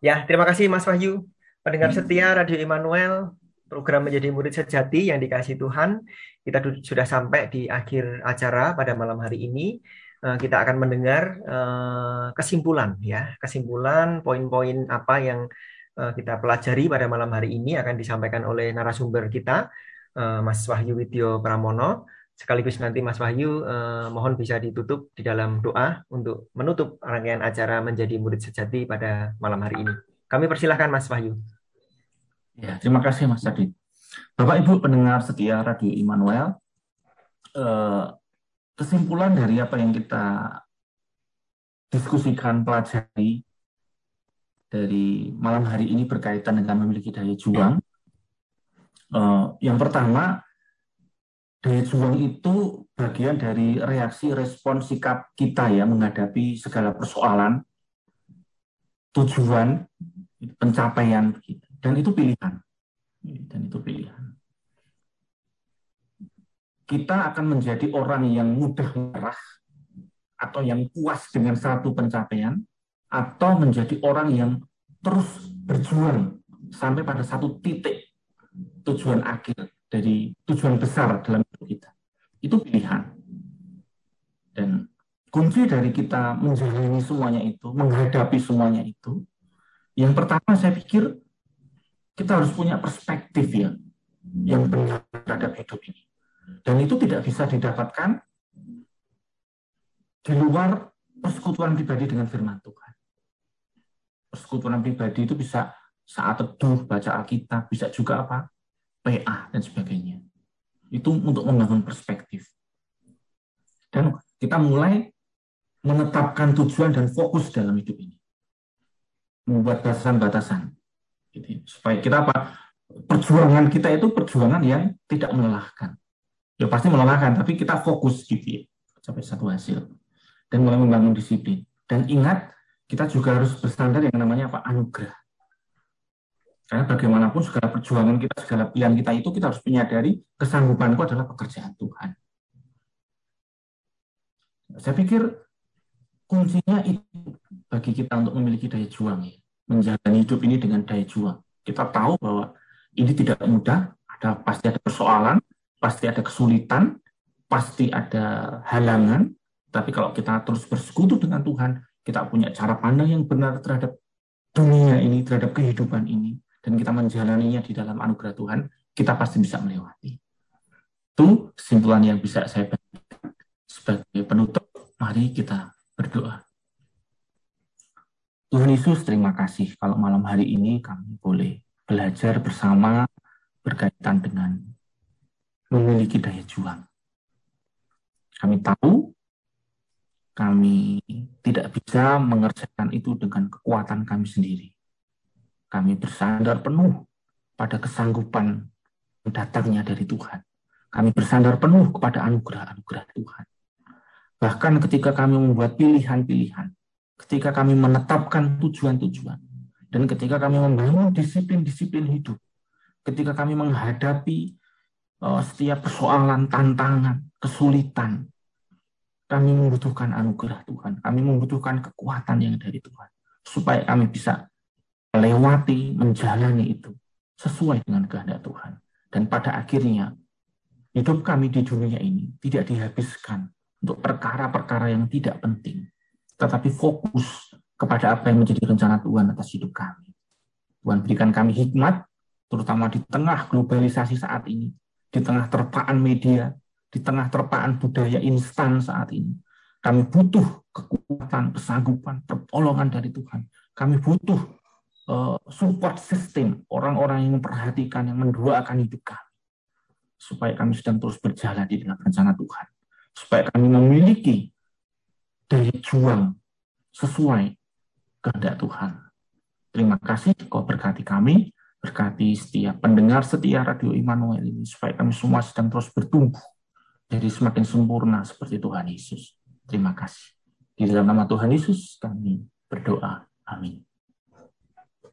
Ya, terima kasih Mas Wahyu. Pendengar setia Radio Immanuel, program menjadi murid sejati yang dikasih Tuhan. Kita sudah sampai di akhir acara pada malam hari ini. Eh, kita akan mendengar eh, kesimpulan ya, kesimpulan poin-poin apa yang eh, kita pelajari pada malam hari ini akan disampaikan oleh narasumber kita, Mas Wahyu Widyo Pramono. Sekaligus nanti Mas Wahyu mohon bisa ditutup di dalam doa untuk menutup rangkaian acara menjadi murid sejati pada malam hari ini. Kami persilahkan Mas Wahyu. Ya, terima kasih Mas Adi. Bapak Ibu pendengar setia Radio Immanuel, kesimpulan dari apa yang kita diskusikan, pelajari dari malam hari ini berkaitan dengan memiliki daya juang. Uh, yang pertama, daya juang itu bagian dari reaksi respon sikap kita ya menghadapi segala persoalan, tujuan, pencapaian dan itu pilihan. Dan itu pilihan. Kita akan menjadi orang yang mudah marah atau yang puas dengan satu pencapaian atau menjadi orang yang terus berjuang sampai pada satu titik tujuan akhir dari tujuan besar dalam hidup kita. Itu pilihan. Dan kunci dari kita menjalani semuanya itu, menghadapi semuanya itu, yang pertama saya pikir kita harus punya perspektif ya yang benar terhadap hidup ini. Dan itu tidak bisa didapatkan di luar persekutuan pribadi dengan firman Tuhan. Persekutuan pribadi itu bisa saat teduh, baca Alkitab, bisa juga apa? PA dan sebagainya. Itu untuk membangun perspektif. Dan kita mulai menetapkan tujuan dan fokus dalam hidup ini. Membuat batasan-batasan. Gitu. Supaya kita apa? Perjuangan kita itu perjuangan yang tidak melelahkan. Ya pasti melelahkan, tapi kita fokus gitu ya. Sampai satu hasil dan mulai membangun disiplin. Dan ingat, kita juga harus bersandar yang namanya apa? Anugerah. Karena bagaimanapun segala perjuangan kita, segala pilihan kita itu kita harus menyadari kesanggupanku adalah pekerjaan Tuhan. Saya pikir kuncinya itu bagi kita untuk memiliki daya juang ya. Menjalani hidup ini dengan daya juang. Kita tahu bahwa ini tidak mudah, ada pasti ada persoalan, pasti ada kesulitan, pasti ada halangan, tapi kalau kita terus bersekutu dengan Tuhan, kita punya cara pandang yang benar terhadap dunia ini, terhadap kehidupan ini, dan kita menjalaninya di dalam anugerah Tuhan, kita pasti bisa melewati. Itu kesimpulan yang bisa saya berikan. Sebagai penutup, mari kita berdoa. Tuhan Yesus, terima kasih kalau malam hari ini kami boleh belajar bersama berkaitan dengan memiliki daya juang. Kami tahu kami tidak bisa mengerjakan itu dengan kekuatan kami sendiri. Kami bersandar penuh pada kesanggupan datangnya dari Tuhan. Kami bersandar penuh kepada anugerah-anugerah Tuhan. Bahkan ketika kami membuat pilihan-pilihan, ketika kami menetapkan tujuan-tujuan, dan ketika kami membangun disiplin-disiplin hidup, ketika kami menghadapi setiap persoalan, tantangan, kesulitan, kami membutuhkan anugerah Tuhan. Kami membutuhkan kekuatan yang dari Tuhan. Supaya kami bisa melewati, menjalani itu sesuai dengan kehendak Tuhan. Dan pada akhirnya, hidup kami di dunia ini tidak dihabiskan untuk perkara-perkara yang tidak penting. Tetapi fokus kepada apa yang menjadi rencana Tuhan atas hidup kami. Tuhan berikan kami hikmat, terutama di tengah globalisasi saat ini, di tengah terpaan media, di tengah terpaan budaya instan saat ini. Kami butuh kekuatan, kesanggupan, pertolongan dari Tuhan. Kami butuh uh, support system, orang-orang yang memperhatikan, yang mendoakan hidup kami. Supaya kami sedang terus berjalan di dalam rencana Tuhan. Supaya kami memiliki daya juang sesuai kehendak Tuhan. Terima kasih kau berkati kami, berkati setiap pendengar setia Radio Immanuel ini, supaya kami semua sedang terus bertumbuh jadi semakin sempurna seperti Tuhan Yesus. Terima kasih. Di dalam nama Tuhan Yesus kami berdoa. Amin.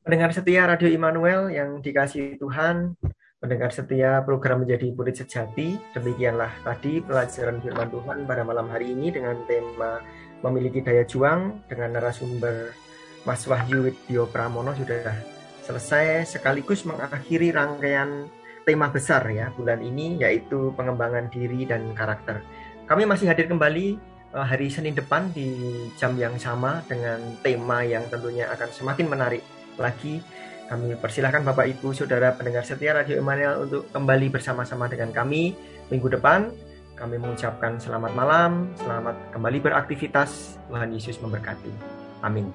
Pendengar setia Radio Immanuel yang dikasih Tuhan, pendengar setia program menjadi murid sejati, demikianlah tadi pelajaran firman Tuhan pada malam hari ini dengan tema memiliki daya juang dengan narasumber Mas Wahyu Widyo Pramono sudah selesai sekaligus mengakhiri rangkaian tema besar ya bulan ini yaitu pengembangan diri dan karakter. Kami masih hadir kembali uh, hari Senin depan di jam yang sama dengan tema yang tentunya akan semakin menarik lagi. Kami persilahkan Bapak Ibu Saudara pendengar setia Radio Emmanuel untuk kembali bersama-sama dengan kami minggu depan. Kami mengucapkan selamat malam, selamat kembali beraktivitas. Tuhan Yesus memberkati. Amin.